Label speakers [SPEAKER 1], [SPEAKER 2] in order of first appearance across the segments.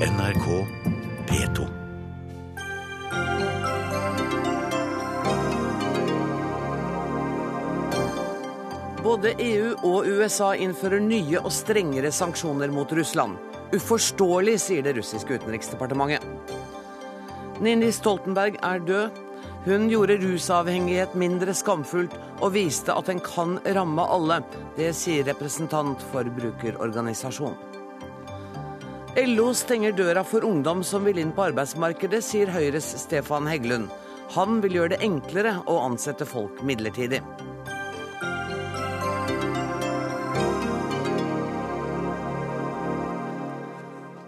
[SPEAKER 1] NRK P2.
[SPEAKER 2] Både EU og USA innfører nye og strengere sanksjoner mot Russland. Uforståelig, sier det russiske utenriksdepartementet. Nini Stoltenberg er død. Hun gjorde rusavhengighet mindre skamfullt og viste at den kan ramme alle. Det sier representant for brukerorganisasjonen. LO stenger døra for ungdom som vil inn på arbeidsmarkedet, sier Høyres Stefan Heggelund. Han vil gjøre det enklere å ansette folk midlertidig.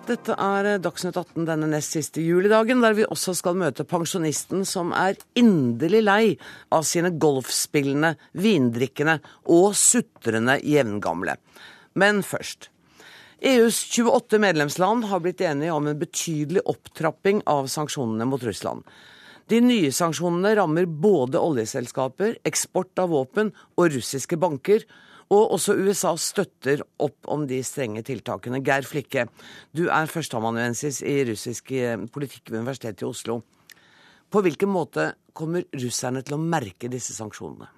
[SPEAKER 2] Dette er Dagsnytt 18 denne nest siste julidagen, der vi også skal møte pensjonisten som er inderlig lei av sine golfspillende, vindrikkende og sutrende jevngamle. Men først. EUs 28 medlemsland har blitt enige om en betydelig opptrapping av sanksjonene mot Russland. De nye sanksjonene rammer både oljeselskaper, eksport av våpen og russiske banker, og også USA støtter opp om de strenge tiltakene. Geir Flikke, du er førsteamanuensis i russisk eh, politikk ved Universitetet i Oslo. På hvilken måte kommer russerne til å merke disse sanksjonene?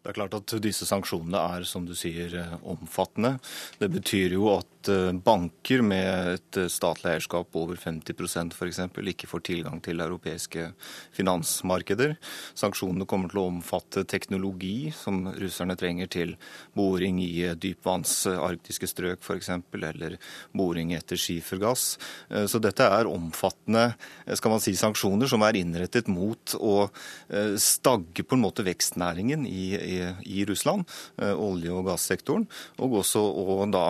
[SPEAKER 3] Det er klart at disse sanksjonene er, som du sier, eh, omfattende. Det betyr jo at Eh, banker med et eh, statlig eierskap over 50 f.eks. ikke får tilgang til europeiske finansmarkeder. Sanksjonene kommer til å omfatte teknologi som russerne trenger til boring i dypvannsarktiske dypvanns arktiske strøk f.eks., eller boring etter skifergass. Så dette er omfattende skal man si, sanksjoner som er innrettet mot å stagge på en måte vekstnæringen i, i, i Russland, olje- og gassektoren, og også å da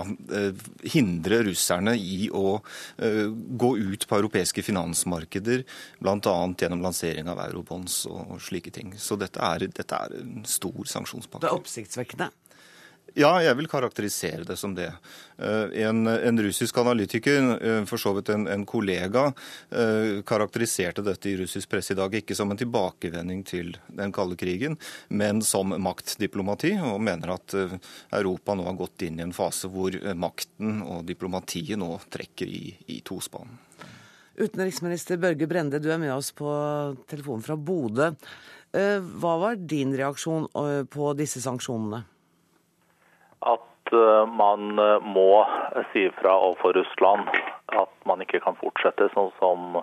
[SPEAKER 3] hindre russerne i å uh, gå ut på europeiske finansmarkeder, bl.a. gjennom lansering av eurobonds og slike ting. Så dette er, dette er en stor sanksjonspakke.
[SPEAKER 2] Det er oppsiktsvekkende.
[SPEAKER 3] Ja, jeg vil karakterisere det som det. Eh, en, en russisk analytiker, eh, for så vidt en, en, kollega, eh, karakteriserte dette i russisk presse i dag ikke som en tilbakevending til den kalde krigen, men som maktdiplomati, og mener at Europa nå har gått inn i en fase hvor makten og diplomatiet nå trekker i, i tospann.
[SPEAKER 2] Utenriksminister Børge Brende, du er med oss på telefonen fra Bodø. Hva var din reaksjon på disse sanksjonene?
[SPEAKER 4] At eh, man eh, må si fra overfor Russland at man ikke kan fortsette sånn som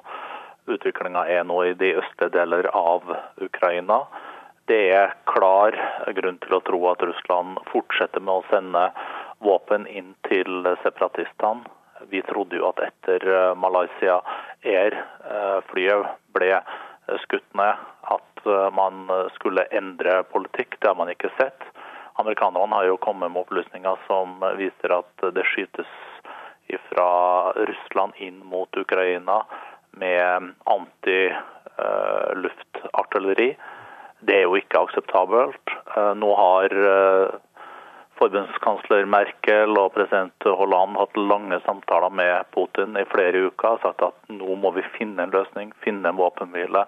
[SPEAKER 4] utviklinga er nå i de østlige deler av Ukraina. Det er klar grunn til å tro at Russland fortsetter med å sende våpen inn til separatistene. Vi trodde jo at etter eh, Malaysia Air-flyet ble skutt ned, at man skulle endre politikk. Det har man ikke sett. Amerikanerne har jo kommet med opplysninger som viser at det skytes fra Russland inn mot Ukraina med antiluftartilleri. Det er jo ikke akseptabelt. Eh, nå har eh, forbundskansler Merkel og president Hollande hatt lange samtaler med Putin i flere uker og sagt at nå må vi finne en løsning, finne en våpenhvile.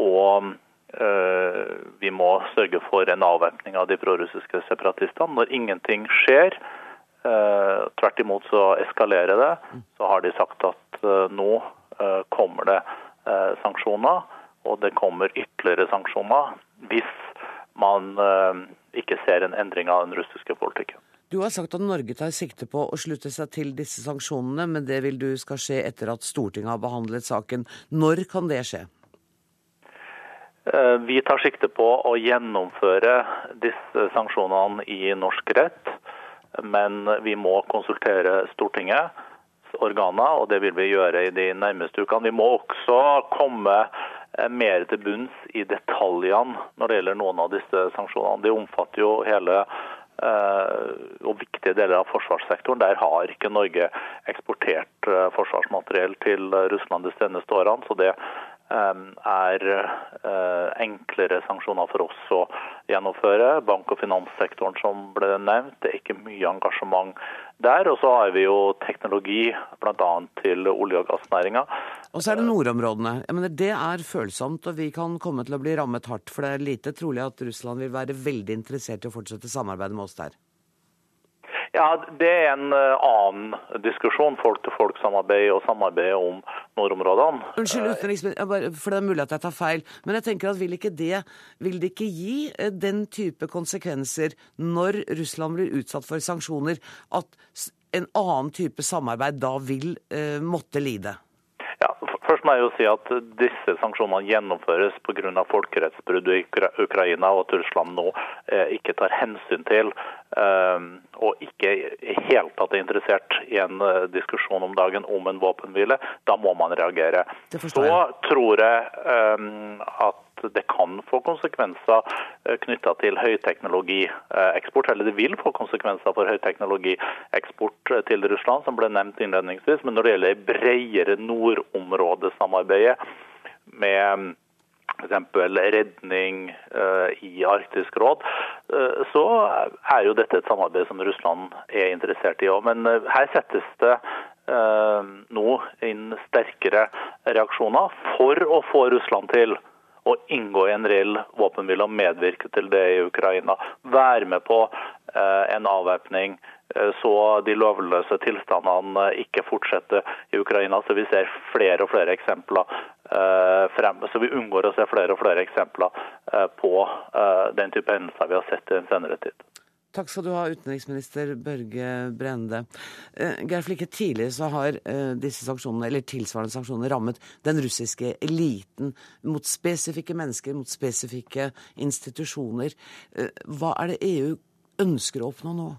[SPEAKER 4] Og vi må sørge for en avvæpning av de prorussiske separatistene. Når ingenting skjer, eh, tvert imot så eskalerer det, så har de sagt at eh, nå kommer det sanksjoner, og det kommer ytterligere sanksjoner hvis man ikke ser en endring av den russiske politikken.
[SPEAKER 2] Du har sagt at Norge tar sikte på å slutte seg til disse sanksjonene, men det vil du skal skje etter at Stortinget har behandlet saken. Når kan det skje?
[SPEAKER 4] Eh, vi tar sikte på å gjennomføre disse sanksjonene i norsk rett, men vi må konsultere Stortingets organer, og det vil vi gjøre i de nærmeste ukene. Vi må også komme eh, mer til bunns i detaljene når det gjelder noen av disse sanksjonene. De omfatter jo hele eh, og viktige deler av forsvarssektoren. Der har ikke Norge eksportert forsvarsmateriell til Russland de seneste årene. så det er eh, enklere sanksjoner for oss å gjennomføre. Bank- og finanssektoren som ble nevnt, det er ikke mye engasjement der. Og så har vi jo teknologi bl.a. til olje- og gassnæringa.
[SPEAKER 2] Og så er det nordområdene. Jeg mener, det er følsomt, og vi kan komme til å bli rammet hardt. For det er lite trolig at Russland vil være veldig interessert i å fortsette samarbeidet med oss der.
[SPEAKER 4] Ja, Det er en uh, annen diskusjon. Folk-til-folk-samarbeid og samarbeid om nordområdene.
[SPEAKER 2] Unnskyld, utenriksminister, for det er mulig at jeg tar feil. Men jeg tenker at vil ikke det vil det ikke gi uh, den type konsekvenser når Russland blir utsatt for sanksjoner, at en annen type samarbeid da vil måtte lide?
[SPEAKER 4] Ja, Først må jeg jo si at disse sanksjonene gjennomføres pga. folkerettsbrudd i Ukraina, og at Russland nå eh, ikke tar hensyn til eh, og ikke i hele tatt er interessert i en eh, diskusjon om dagen om en våpenhvile. Da må man reagere. Så tror jeg at det kan få konsekvenser eh, knytta til høyteknologieksport. Eller det vil få konsekvenser for høyteknologieksport eh, til Russland, som ble nevnt innledningsvis. Men når det gjelder bredere nordområdesamarbeidet med f.eks. redning uh, i Arktisk råd, så er jo dette et samarbeid som Russland er interessert i òg. Men her settes det nå inn sterkere reaksjoner for å få Russland til å inngå i en reell våpenhvile og medvirke til det i Ukraina. Være med på eh, en avvæpning eh, så de lovløse tilstandene ikke fortsetter i Ukraina. Så vi ser flere og flere eksempler eh, frem. Så vi unngår å se flere og flere eksempler på den type hendelser vi har sett i den senere tid.
[SPEAKER 2] Takk skal du ha, utenriksminister Børge Brende. Eh, Geir Flikke, tidligere så har eh, disse sanksjonene, eller tilsvarende sanksjoner rammet den russiske eliten mot spesifikke mennesker, mot spesifikke institusjoner. Eh, hva er det EU ønsker å oppnå nå?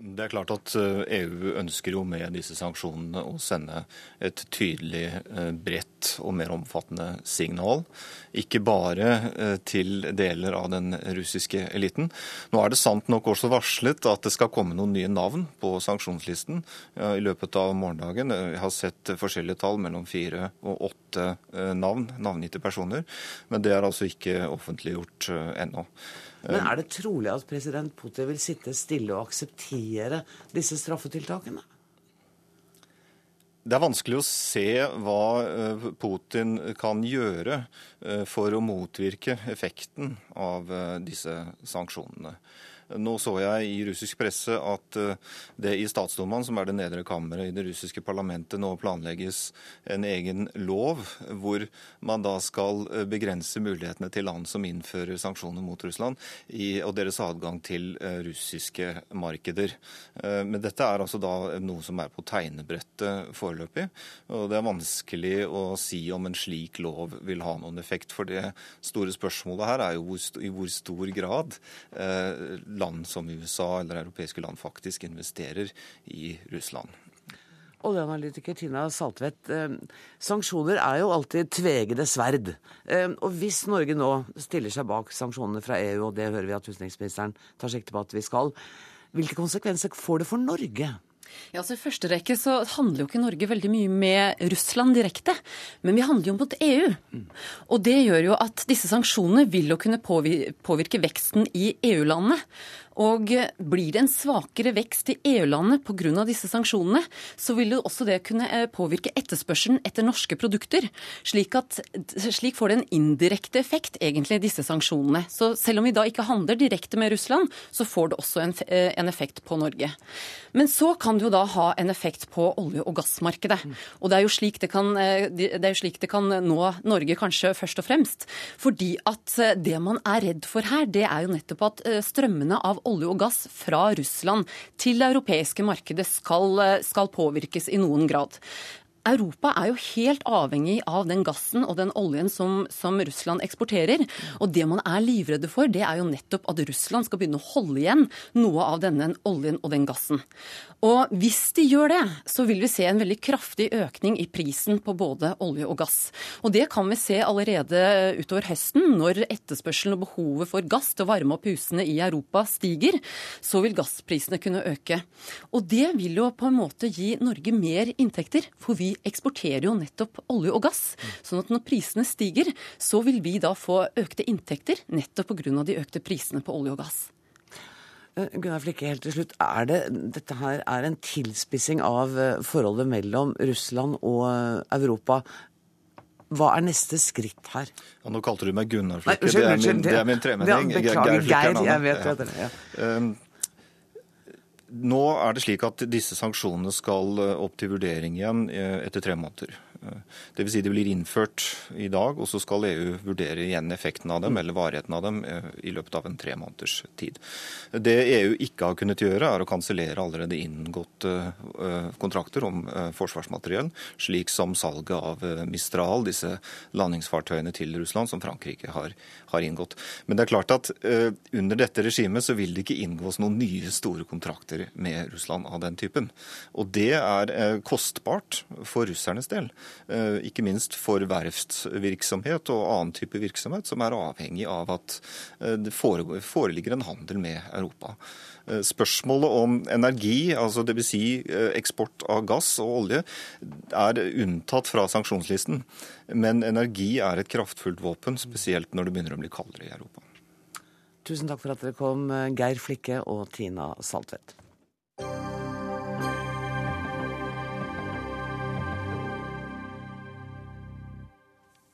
[SPEAKER 3] Det er klart at EU eh, e ønsker jo med disse sanksjonene å sende et tydelig, eh, bredt og mer omfattende signal. Ikke bare eh, til deler av den russiske eliten. Nå er det sant nok også varslet at det skal komme noen nye navn på sanksjonslisten i løpet av morgendagen. Jeg har sett forskjellige tall, mellom fire og åtte navn, navngitte personer. Men det er altså ikke offentliggjort ennå.
[SPEAKER 2] Men er det trolig at president Putin vil sitte stille og akseptere disse straffetiltakene?
[SPEAKER 3] Det er vanskelig å se hva eh, Putin kan gjøre eh, for å motvirke effekten av eh, disse sanksjonene. Nå så jeg i russisk presse at eh, det i statsdumaen, som er det nedre kammeret i det russiske parlamentet, nå planlegges en egen lov hvor man da skal eh, begrense mulighetene til land som innfører sanksjoner mot Russland, og deres adgang til eh, russiske markeder. Men dette er altså da noe som er på tegnebrettet foreløpig. Og det er vanskelig å si om en slik lov vil ha noen effekt. For det store spørsmålet her er jo i hvor stor grad land som USA eller europeiske land faktisk investerer i Russland.
[SPEAKER 2] Oljeanalytiker Tina Saltvedt, eh, sanksjoner er jo alltid tvegede sverd. Eh, og hvis Norge nå stiller seg bak sanksjonene fra EU, og det hører vi at utenriksministeren tar sikte på at vi skal, hvilke konsekvenser får det for Norge?
[SPEAKER 5] Ja, så I første rekke så handler jo ikke Norge veldig mye med Russland direkte, men vi handler jo mot EU. Og det gjør jo at disse sanksjonene vil jo kunne påvirke veksten i EU-landene. Og blir det en svakere vekst i EU-landet pga. disse sanksjonene, så vil jo også det kunne eh, påvirke etterspørselen etter norske produkter. Slik, at, slik får det en indirekte effekt, egentlig, disse sanksjonene. Så selv om vi da ikke handler direkte med Russland, så får det også en, eh, en effekt på Norge. Men så kan det jo da ha en effekt på olje- og gassmarkedet. Og det er jo slik det kan, eh, det er jo slik det kan nå Norge kanskje først og fremst. Fordi at det man er redd for her, det er jo nettopp at strømmene av olje og gass fra Russland til det europeiske markedet skal, skal påvirkes i noen grad. Europa er jo helt avhengig av den gassen og den oljen som, som, Russland eksporterer. Og det man er livredde for, det er jo nettopp at Russland skal begynne å holde igjen noe av denne oljen og den gassen. Og hvis de gjør det, så vil vi se en veldig kraftig økning i prisen på både olje og gass. Og det kan vi se allerede utover høsten. Når etterspørselen og behovet for gass til å varme opp husene i Europa stiger, så vil gassprisene kunne øke. Og det vil jo på en måte gi Norge mer inntekter, for vi eksporterer jo nettopp olje og gass. Sånn at når prisene stiger, så vil vi da få økte inntekter nettopp pga. de økte prisene på olje og gass.
[SPEAKER 2] Eh, Gunnar Flikke, helt til slutt. Er det, dette her er en tilspissing av eh, forholdet mellom Russland og eh, Europa. Hva er neste skritt her?
[SPEAKER 3] Ja, nå kalte du meg Gunnar Flikke. Nei, unnskyld, det, er min, det er min tremenning.
[SPEAKER 2] Beklager, Geir. Jeg vet ja. det. Ja.
[SPEAKER 3] Nå er det slik at disse sanksjonene skal opp til vurdering igjen etter tre måneder. Dvs. Si de blir innført i dag, og så skal EU vurdere igjen effekten av dem eller varigheten av dem eh, i løpet av en tre måneders tid. Det EU ikke har kunnet gjøre, er å kansellere allerede inngåtte eh, kontrakter om eh, forsvarsmateriell, slik som salget av Mistral, disse landingsfartøyene til Russland, som Frankrike har, har inngått. Men det er klart at under dette regimet så vil det ikke inngås noen nye store kontrakter med Russland av den typen. Og det er kostbart for russernes del. Eh, ikke minst for verftsvirksomhet og annen type virksomhet som er avhengig av at eh, det foreligger en handel med Europa. Eh, spørsmålet om energi, altså dvs. Si eksport av gass og olje, er unntatt fra sanksjonslisten. Men energi er et kraftfullt våpen, spesielt når det begynner å bli kaldere i Europa.
[SPEAKER 2] Tusen takk for at dere kom, Geir Flikke og Tina Saltvedt.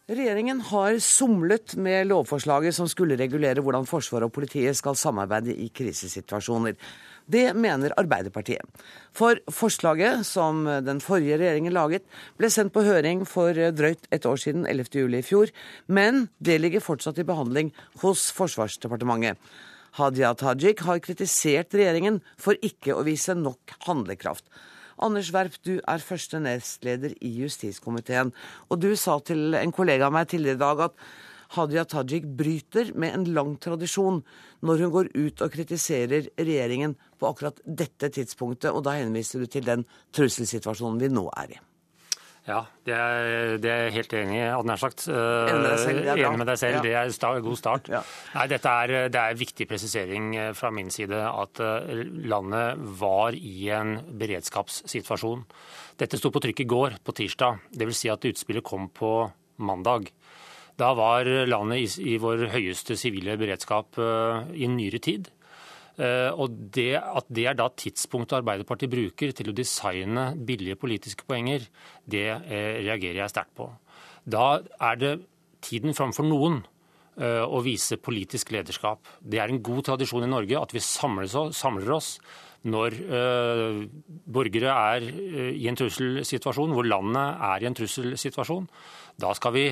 [SPEAKER 2] Regjeringen har somlet med lovforslaget som skulle regulere hvordan Forsvaret og politiet skal samarbeide i krisesituasjoner. Det mener Arbeiderpartiet. For forslaget som den forrige regjeringen laget, ble sendt på høring for drøyt et år siden, 11. juli i fjor, men det ligger fortsatt i behandling hos Forsvarsdepartementet. Hadia Tajik har kritisert regjeringen for ikke å vise nok handlekraft. Anders Werp, du er første nestleder i justiskomiteen. Og du sa til en kollega av meg tidligere i dag at Hadia Tajik bryter med en lang tradisjon når hun går ut og kritiserer regjeringen på akkurat dette tidspunktet, og da henviser du til den trusselsituasjonen vi nå er i.
[SPEAKER 6] Ja, det er, det er helt enig i, hadde nær sagt. Enig med deg selv, det er, enig med deg selv, det er en god start. Ja. Nei, dette er, det er viktig presisering eh, fra min side at eh, landet var i en beredskapssituasjon. Dette sto på trykk i går, på tirsdag. Dvs. Si at utspillet kom på mandag. Da var landet i, i vår høyeste sivile beredskap i nyere tid. Eh, og det, At det er da tidspunktet Arbeiderpartiet bruker til å designe billige politiske poenger, det eh, reagerer jeg sterkt på. Da er det tiden framfor noen eh, å vise politisk lederskap. Det er en god tradisjon i Norge at vi samler oss når borgere er i en trusselsituasjon, hvor landet er i en trusselsituasjon. Da skal vi,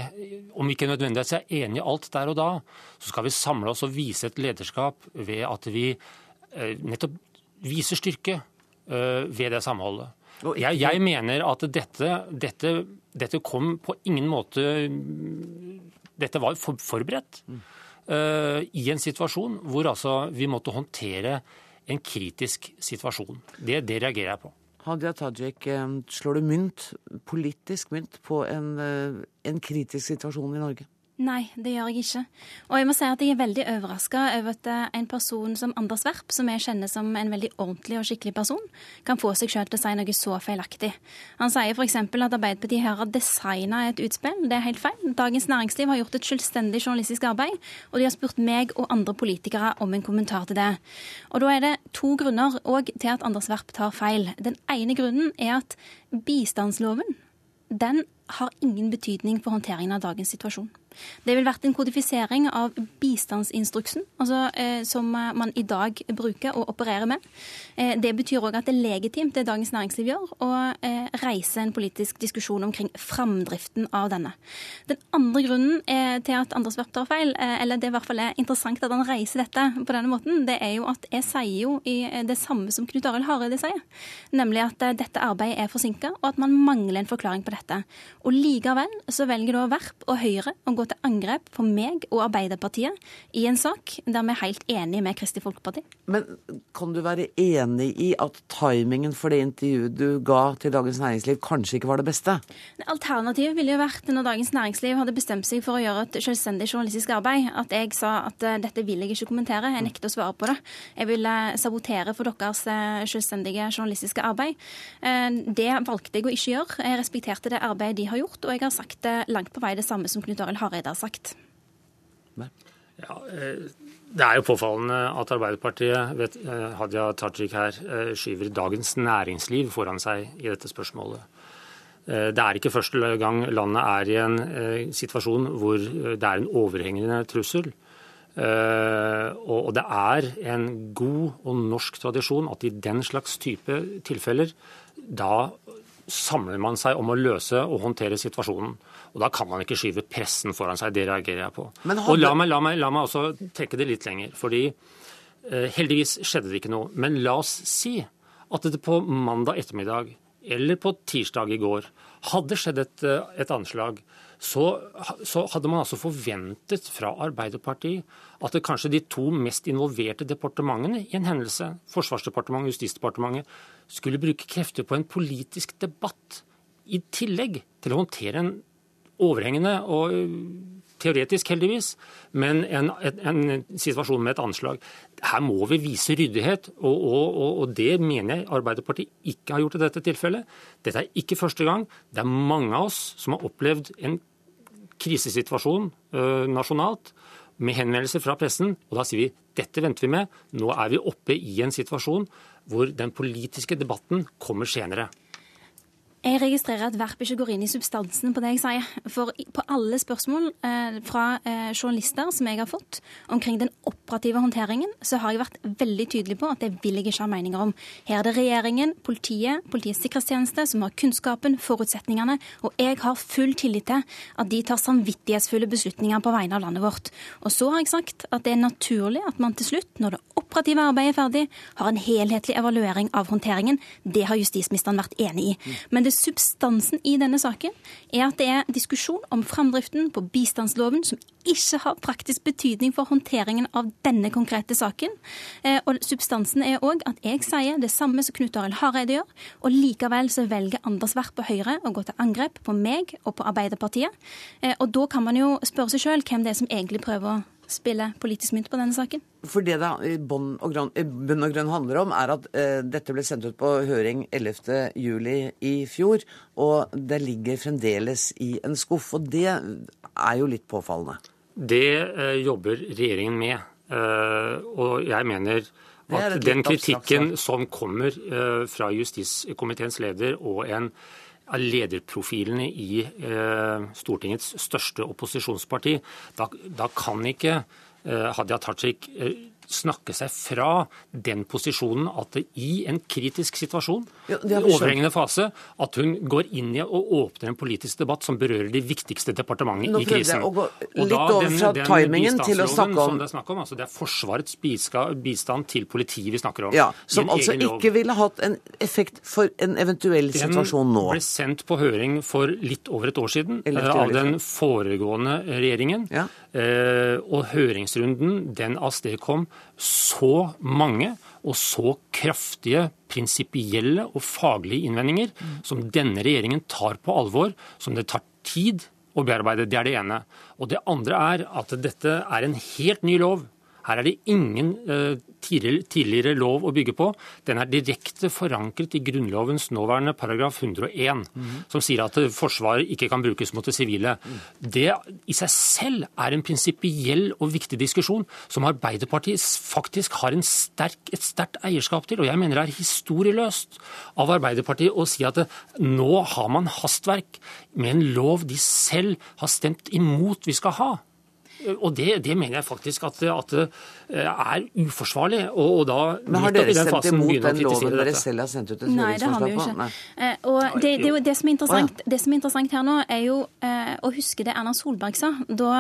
[SPEAKER 6] om ikke nødvendigvis er enige i alt der og da, så skal vi samle oss og vise et lederskap ved at vi eh, nettopp viser styrke eh, ved det samholdet. Jeg, jeg mener at dette, dette, dette, kom på ingen måte Dette var forberedt uh, i en situasjon hvor altså vi måtte håndtere en kritisk situasjon. Det, det reagerer jeg på.
[SPEAKER 2] Hadia Tajik, eh, slår du mynt, politisk mynt, på en, eh, en kritisk situasjon i Norge?
[SPEAKER 7] Nei, det gjør jeg ikke. Og jeg må si at jeg er veldig overraska over at eh, en person som Anders Werp, som jeg kjenner som en veldig ordentlig og skikkelig person, kan få seg sjøl til å si noe så feilaktig. Han sier f.eks. at Arbeiderpartiet her har designa et utspill. Det er helt feil. Dagens Næringsliv har gjort et selvstendig journalistisk arbeid, og de har spurt meg og andre politikere om en kommentar til det. Og da er det to grunner òg til at Anders Werp tar feil. Den ene grunnen er at bistandsloven den har ingen betydning for håndteringen av dagens situasjon. Det vil vært en kodifisering av bistandsinstruksen, altså, eh, som man i dag bruker og opererer med. Eh, det betyr òg at det er legitimt, det Dagens Næringsliv gjør, å eh, reise en politisk diskusjon omkring framdriften av denne. Den andre grunnen eh, til at Anders Werp tar feil, eh, eller det i hvert fall er interessant at han reiser dette på denne måten, det er jo at jeg sier jo i eh, det samme som Knut Arild Hareide sier, nemlig at dette arbeidet er forsinka, og at man mangler en forklaring på dette. Og likevel så velger da Werp og Høyre å gå til angrep på meg og Arbeiderpartiet i en sak der vi er helt enige med Kristelig Folkeparti.
[SPEAKER 2] Men kan du være enig i at timingen for det intervjuet du ga til Dagens Næringsliv kanskje ikke var det beste?
[SPEAKER 7] Alternativet ville jo vært når Dagens Næringsliv hadde bestemt seg for å gjøre et selvstendig journalistisk arbeid, at jeg sa at uh, dette vil jeg ikke kommentere, jeg nekter å svare på det. Jeg vil sabotere for deres uh, selvstendige journalistiske arbeid. Det valgte jeg å ikke gjøre. Jeg respekterte det arbeidet de har gjort, og jeg har sagt langt på vei det samme som Knut Arild Hareide har sagt.
[SPEAKER 6] Ja, eh, det er jo påfallende at Arbeiderpartiet, vet, eh, Hadia Tajik her, eh, skyver Dagens Næringsliv foran seg i dette spørsmålet. Det er ikke første gang landet er i en situasjon hvor det er en overhengende trussel. Og det er en god og norsk tradisjon at i den slags type tilfeller, da samler man seg om å løse og håndtere situasjonen. Og Da kan man ikke skyve pressen foran seg. Det reagerer jeg på. Hadde... Og la meg, la, meg, la meg, også trekke det litt lenger. fordi eh, Heldigvis skjedde det ikke noe. Men la oss si at det på mandag ettermiddag eller på tirsdag i går hadde skjedd et, eh, et anslag så, så, hadde man altså forventet fra Arbeiderpartiet at det kanskje de to mest involverte departementene i en hendelse, Forsvarsdepartementet og Justisdepartementet, skulle bruke krefter på en politisk debatt i tillegg til å håndtere en overhengende og teoretisk, heldigvis, men en, en, en, situasjon med et anslag. Her må vi vise ryddighet, og, og, og, det mener jeg Arbeiderpartiet ikke har gjort i dette tilfellet. Dette er ikke første gang. Det er mange av oss som har opplevd en krisesituasjon øh, nasjonalt med henvendelser fra pressen, og da sier vi dette venter vi med. Nå er vi oppe i en situasjon hvor den politiske debatten kommer senere.
[SPEAKER 7] Jeg registrerer at Verp ikke går inn i substansen på det jeg sier. For på alle spørsmål eh, fra eh, journalister som jeg har fått omkring den operative håndteringen, så har jeg vært veldig tydelig på at det vil jeg ikke ha meninger om. Her er det regjeringen, politiet, Politiets sikkerhetstjeneste som har kunnskapen, forutsetningene, og jeg har full tillit til at de tar samvittighetsfulle beslutninger på vegne av landet vårt. Og så har jeg sagt at det er naturlig at man til slutt, når det operative arbeidet er ferdig, har en helhetlig evaluering av håndteringen. Det har justisministeren vært enig i. Men det substansen i denne saken er at det er diskusjon om framdriften på bistandsloven som ikke har praktisk betydning for håndteringen av denne konkrete saken. Eh, og substansen er òg at jeg sier det samme som Knut Arild Hareide gjør, og likevel så velger Anders Werp på Høyre å gå til angrep på meg og på Arbeiderpartiet. Eh, og da kan man jo spørre seg sjøl hvem det er som egentlig prøver å spille politisk mynt på denne saken?
[SPEAKER 2] For Det det i bunn og, og grunn handler om, er at eh, dette ble sendt ut på høring 11.07 i fjor, og det ligger fremdeles i en skuff. Og det er jo litt påfallende.
[SPEAKER 6] Det eh, jobber regjeringen med. Eh, og jeg mener at den kritikken som kommer uh, fra justiskomiteens leder og en lederprofilene i eh, Stortingets største opposisjonsparti. Da, da kan ikke eh, Hadia Tajik eh, snakke seg fra den posisjonen at det i en kritisk situasjon, ja, overhengende fase, at hun går inn i og åpner en politisk debatt som berører de viktigste departementene i krisen.
[SPEAKER 2] Nå prøvde jeg å gå litt over fra den, timingen til å snakke om...
[SPEAKER 6] Som det er snakk om altså det er Forsvarets bistand til politiet vi snakker om.
[SPEAKER 2] Ja, Som altså ikke ville hatt en effekt for en eventuell den situasjon nå.
[SPEAKER 6] Den ble sendt på høring for litt over et år siden av den foregående regjeringen. Ja. Eh, og høringsrunden den avstedkom så mange og så kraftige prinsipielle og faglige innvendinger som denne regjeringen tar på alvor, som det tar tid å bearbeide. Det er det ene. Og det andre er at dette er en helt ny lov. Her er det ingen uh, tidligere lov å bygge på. Den er direkte forankret i Grunnlovens nåværende paragraf 101, mm. som sier at Forsvaret ikke kan brukes mot det sivile. Mm. Det i seg selv er en prinsipiell og viktig diskusjon som Arbeiderpartiet faktisk har sterk, et sterkt eierskap til. Og jeg mener det er historieløst av Arbeiderpartiet å si at nå har man hastverk med en lov de selv har stemt imot vi skal ha. Og det, det, mener jeg faktisk at, at det eh, er uforsvarlig. Og, og da
[SPEAKER 2] Men har dere stemt imot den loven dere selv har sendt ut et
[SPEAKER 7] Nei, det har vi jo ikke. Eh, og det, det, det, som det, som er interessant her nå, er jo eh, å huske det Erna Solberg sa da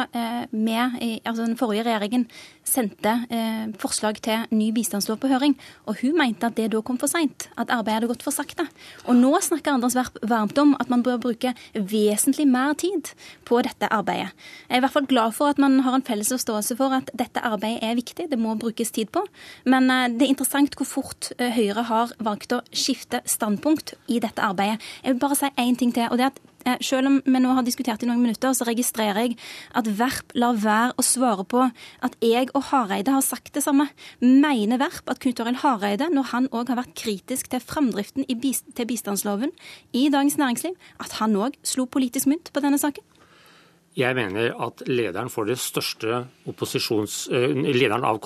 [SPEAKER 7] vi, altså den forrige regjeringen, sendte forslag til ny bistandslov på høring. Og hun mente at det da kom for seint, at arbeidet hadde gått for sakte. Og nå snakker Anders Werp varmt om at man bør bruke vesentlig mer tid på dette arbeidet. Jeg er i hvert fall glad for at man har en felles forståelse for at dette arbeidet er viktig, det må brukes tid på. Men eh, det er interessant hvor fort eh, Høyre har valgt å skifte standpunkt i dette arbeidet. Jeg vil bare si én ting til. og det er at eh, selv om vi nå har diskutert i noen minutter, så registrerer jeg at Verp lar være å svare på at jeg og Hareide har sagt det samme. Mener Verp at Knut Arild Hareide, når han òg har vært kritisk til framdriften til bistandsloven i Dagens Næringsliv, at han òg slo politisk mynt på denne saken?
[SPEAKER 6] Jeg mener at lederen for det største. Eh, lederen av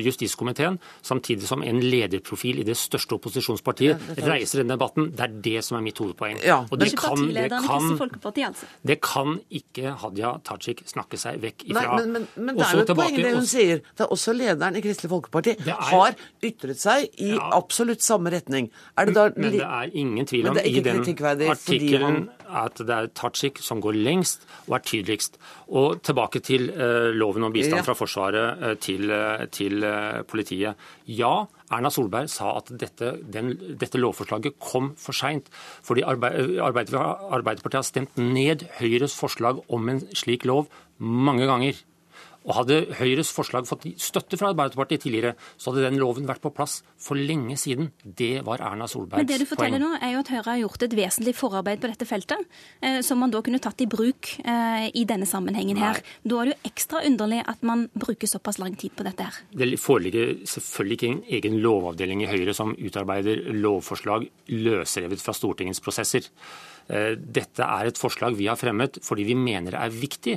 [SPEAKER 6] justiskomiteen, samtidig som en lederprofil i det største opposisjonspartiet, ja, reiser denne debatten. Det er det som er mitt hovedpoeng.
[SPEAKER 7] Ja, og det kan, det, kan, altså.
[SPEAKER 6] det kan ikke Hadia Tajik snakke seg vekk ifra.
[SPEAKER 2] Nei, men, men, men det er jo et poeng det hun sier. Det er også lederen i Kristelig Folkeparti er, har ytret seg i ja, absolutt samme retning.
[SPEAKER 6] Er det da, men det er ingen tvil om i den artikkelen at det er Tajik som går lengst og er tydeligst. Og tilbake til uh, loven om bistand fra Forsvaret uh, til, uh, til politiet. Ja, Erna Solberg sa at dette, den, dette lovforslaget kom for seint. Fordi Arbeiderpartiet har stemt ned Høyres forslag om en slik lov mange ganger. Og Hadde Høyres forslag fått støtte fra Arbeiderpartiet tidligere, så hadde den loven vært på plass for lenge siden. Det var Erna Solbergs poeng.
[SPEAKER 7] Men det du forteller
[SPEAKER 6] poeng.
[SPEAKER 7] nå, er jo at Høyre har gjort et vesentlig forarbeid på dette feltet, eh, som man da kunne tatt i bruk eh, i denne sammenhengen Nei. her. Da er det jo ekstra underlig at man bruker såpass lang tid på dette her.
[SPEAKER 6] Det foreligger selvfølgelig ikke en egen lovavdeling i Høyre som utarbeider lovforslag løsrevet fra Stortingets prosesser. Eh, dette er et forslag vi har fremmet fordi vi mener det er viktig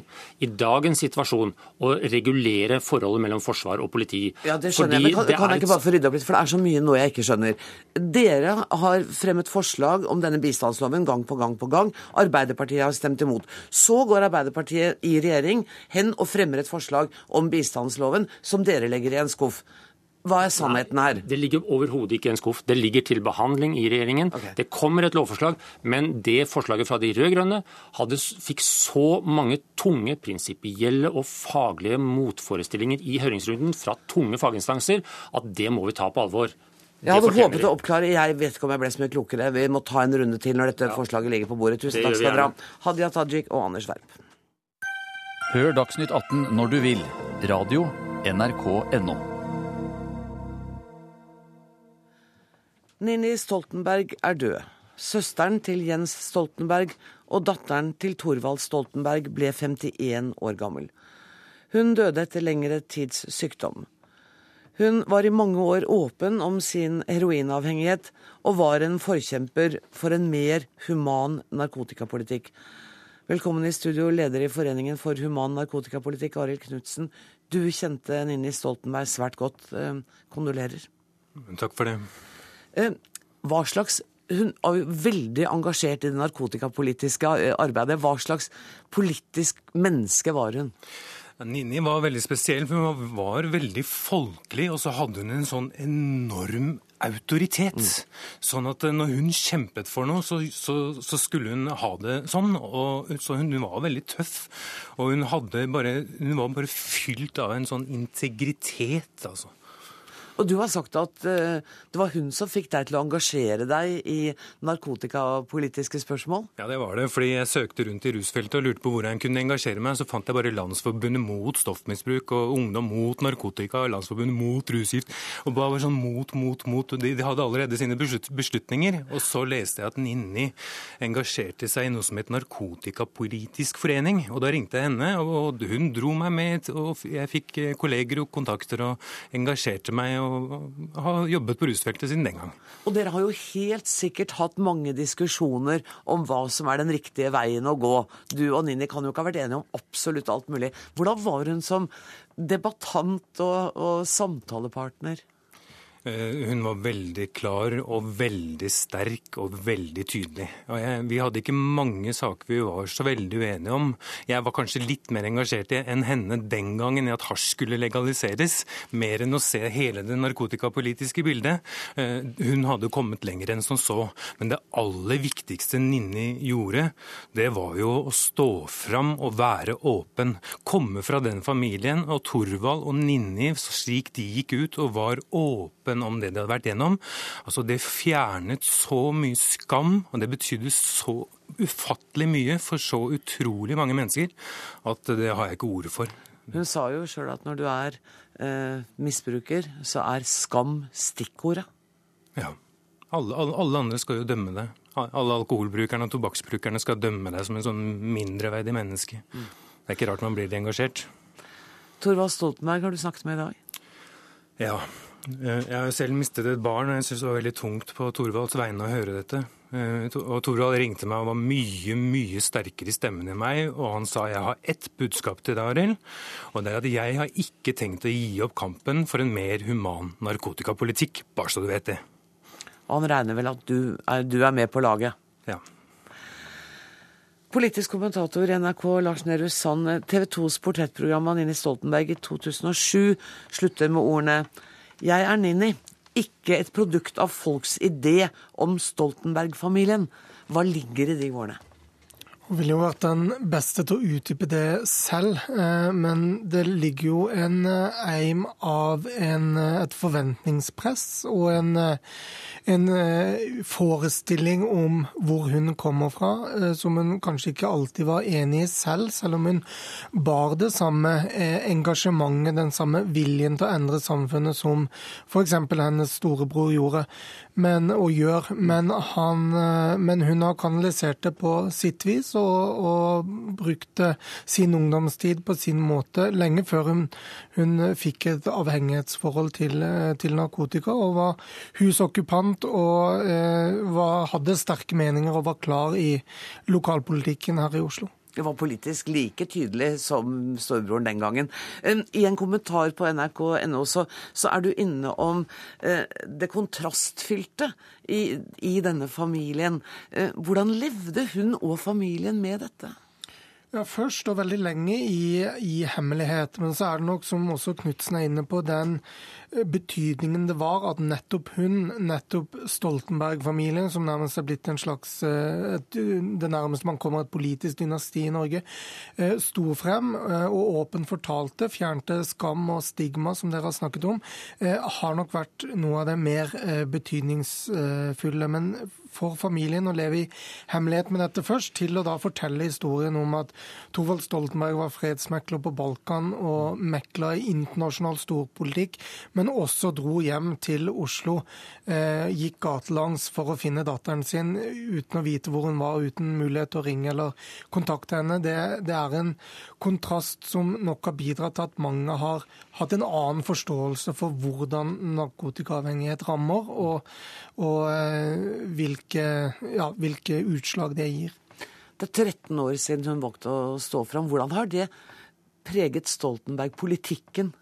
[SPEAKER 6] i dagens situasjon å regulere forholdet mellom forsvar og politi.
[SPEAKER 2] Ja, det skjønner fordi jeg, men kan, kan jeg ikke bare få rydde opp litt, for det er så mye nå jeg ikke skjønner. Dere har fremmet forslag om denne bistandsloven gang på gang på gang. Arbeiderpartiet har stemt imot. Så går Arbeiderpartiet i regjering hen og fremmer et forslag om bistandsloven som dere legger i en skuff. Hva er sannheten her?
[SPEAKER 6] Nei, det ligger overhodet ikke i en skuff. Det ligger til behandling i regjeringen. Okay. Det kommer et lovforslag, men det forslaget fra de rød-grønne fikk så mange tunge prinsipielle og faglige motforestillinger i høringsrunden fra tunge faginstanser at det må vi ta på alvor.
[SPEAKER 2] Jeg hadde håpet å oppklare, jeg vet ikke om jeg ble så mye klokere. Vi må ta en runde til når dette ja. forslaget ligger på bordet. Tusen takk skal dere ha. Hadia Tajik og Anders Werp.
[SPEAKER 8] Hør Dagsnytt 18 når du vil. Radio NRK.no.
[SPEAKER 2] Nini Stoltenberg er død. Søsteren til Jens Stoltenberg og datteren til Thorvald Stoltenberg ble 51 år gammel. Hun døde etter lengre tids sykdom. Hun var i mange år åpen om sin heroinavhengighet, og var en forkjemper for en mer human narkotikapolitikk. Velkommen i studio, leder i Foreningen for human narkotikapolitikk, Arild Knutsen. Du kjente Nini Stoltenberg svært godt. Eh, kondolerer.
[SPEAKER 9] Takk for det.
[SPEAKER 2] Eh, hva slags hun er jo veldig engasjert i det narkotikapolitiske eh, arbeidet. Hva slags politisk menneske var hun?
[SPEAKER 9] Nini var veldig spesiell, for hun var veldig folkelig, og så hadde hun en sånn enorm autoritet. Mm. Sånn at eh, når hun kjempet for noe, så, så, så skulle hun ha det sånn. Og, så hun, hun, var veldig tøff. Og hun, bare, hun var bare fylt av en sånn integritet, altså.
[SPEAKER 2] Og du har sagt at uh, det var hun som fikk deg til å engasjere deg i narkotikapolitiske spørsmål?
[SPEAKER 9] Ja, det var det. Fordi jeg søkte rundt i rusfeltet og lurte på hvor jeg kunne engasjere meg. Så fant jeg bare Landsforbundet mot stoffmisbruk og Ungdom mot narkotika og Landsforbundet mot rusgift. Og bare sånn mot, mot, mot. De, de hadde allerede sine beslutninger. Og så leste jeg at Ninni engasjerte seg i noe som het Narkotikapolitisk forening. Og da ringte jeg henne, og hun dro meg med, og jeg fikk eh, kolleger og kontakter og engasjerte meg og har jobbet på rusfeltet siden den gang.
[SPEAKER 2] Og dere har jo helt sikkert hatt mange diskusjoner om hva som er den riktige veien å gå. Du og Nini kan jo ikke ha vært enige om absolutt alt mulig. Hvordan var hun som debattant og, og samtalepartner?
[SPEAKER 9] Eh, hun var veldig klar og veldig sterk og veldig tydelig. Og jeg, vi hadde ikke mange saker vi var så veldig uenige om. Jeg var kanskje litt mer engasjert i enn henne den gangen i at hasj skulle legaliseres, mer enn å se hele det narkotikapolitiske bildet. Eh, hun hadde kommet lenger enn som så. Men det aller viktigste Ninni gjorde, det var jo å stå fram og være åpen. Komme fra den familien, og Torvald og Ninni, slik de gikk ut og var åpen åpen om det de hadde vært gjennom. Altså Det fjernet så mye skam, og det betydde så ufattelig mye for så utrolig mange mennesker at det har jeg ikke ordet for.
[SPEAKER 2] Hun sa jo sjøl at når du er eh, misbruker, så er skam stikkordet.
[SPEAKER 9] Ja. Alle, alle, alle, andre skal jo dømme deg. Alle alkoholbrukerne og tobakksbrukerne skal dømme deg som en sånn mindreverdig menneske. Mm. Det er ikke rart man blir engasjert.
[SPEAKER 2] Torvald Stoltenberg har du snakket med i dag?
[SPEAKER 9] Ja, jeg har jo selv mistet et barn, og jeg syns det var veldig tungt på Thorvalds vegne å høre dette. Eh, og Thorvald ringte meg og var mye mye sterkere i stemmen enn meg. Og han sa jeg har ett budskap til deg, Arild. Og det er at jeg har ikke tenkt å gi opp kampen for en mer human narkotikapolitikk. Bare så du vet det.
[SPEAKER 2] Han regner vel at du er, du er med på laget?
[SPEAKER 9] Ja.
[SPEAKER 2] Politisk kommentator i NRK Lars Nehru Sand, TV 2s portrettprogram av Nini Stoltenberg i 2007 slutter med ordene Jeg er Nini, ikke et produkt av folks idé om Stoltenberg-familien. Hva ligger i de ordene?
[SPEAKER 10] Hun ville jo vært den beste til å utdype det selv, eh, men det ligger jo en eh, eim av en, eh, et forventningspress og en, en, forestilling om hvor hun kommer fra, som hun kanskje ikke alltid var enig i selv, selv om hun bar det samme engasjementet, den samme viljen til å endre samfunnet som f.eks. hennes storebror gjorde men, og gjør. Men, han, men hun har kanalisert det på sitt vis og, og brukte sin ungdomstid på sin måte lenge før hun, hun fikk et avhengighetsforhold til, til, narkotika og var husokkupant og eh, var, hadde sterke meninger og var klar i lokalpolitikken her i Oslo
[SPEAKER 2] var politisk like tydelig som storebroren den gangen. I en kommentar på nrk.no så, så, er du inne om eh, det kontrastfylte i, i denne familien. Eh, hvordan levde hun og familien med dette?
[SPEAKER 10] Ja, Først og veldig lenge i, i, hemmelighet. Men så er det nok, som også Knutsen er inne på, den eh, betydningen det var at nettopp hun, nettopp Stoltenberg-familien, som nærmest er blitt en slags eh, et, Det nærmeste man kommer et politisk dynasti i Norge, eh, sto frem og åpent fortalte, fjernte skam og stigma, som dere har snakket om, har nok vært noe av det mer betydningsfulle. Men for familien å leve i hemmelighet med dette først, til å da fortelle historien om at Thorvald Stoltenberg var fredsmekler på Balkan og mekla i internasjonal storpolitikk, men også dro hjem til Oslo, eh, gikk gatelangs for å finne datteren sin uten å vite hvor hun var, uten mulighet til å ringe eller kontakte henne. Det, det er en kontrast som nok har bidratt til at mange har hatt en annen forståelse for hvordan narkotikaavhengighet rammer, og, og eh, hvilke, ja, hvilke utslag det gir.
[SPEAKER 2] Det er 13 år siden hun valgte å stå fram. Hvordan har det preget Stoltenberg-politikken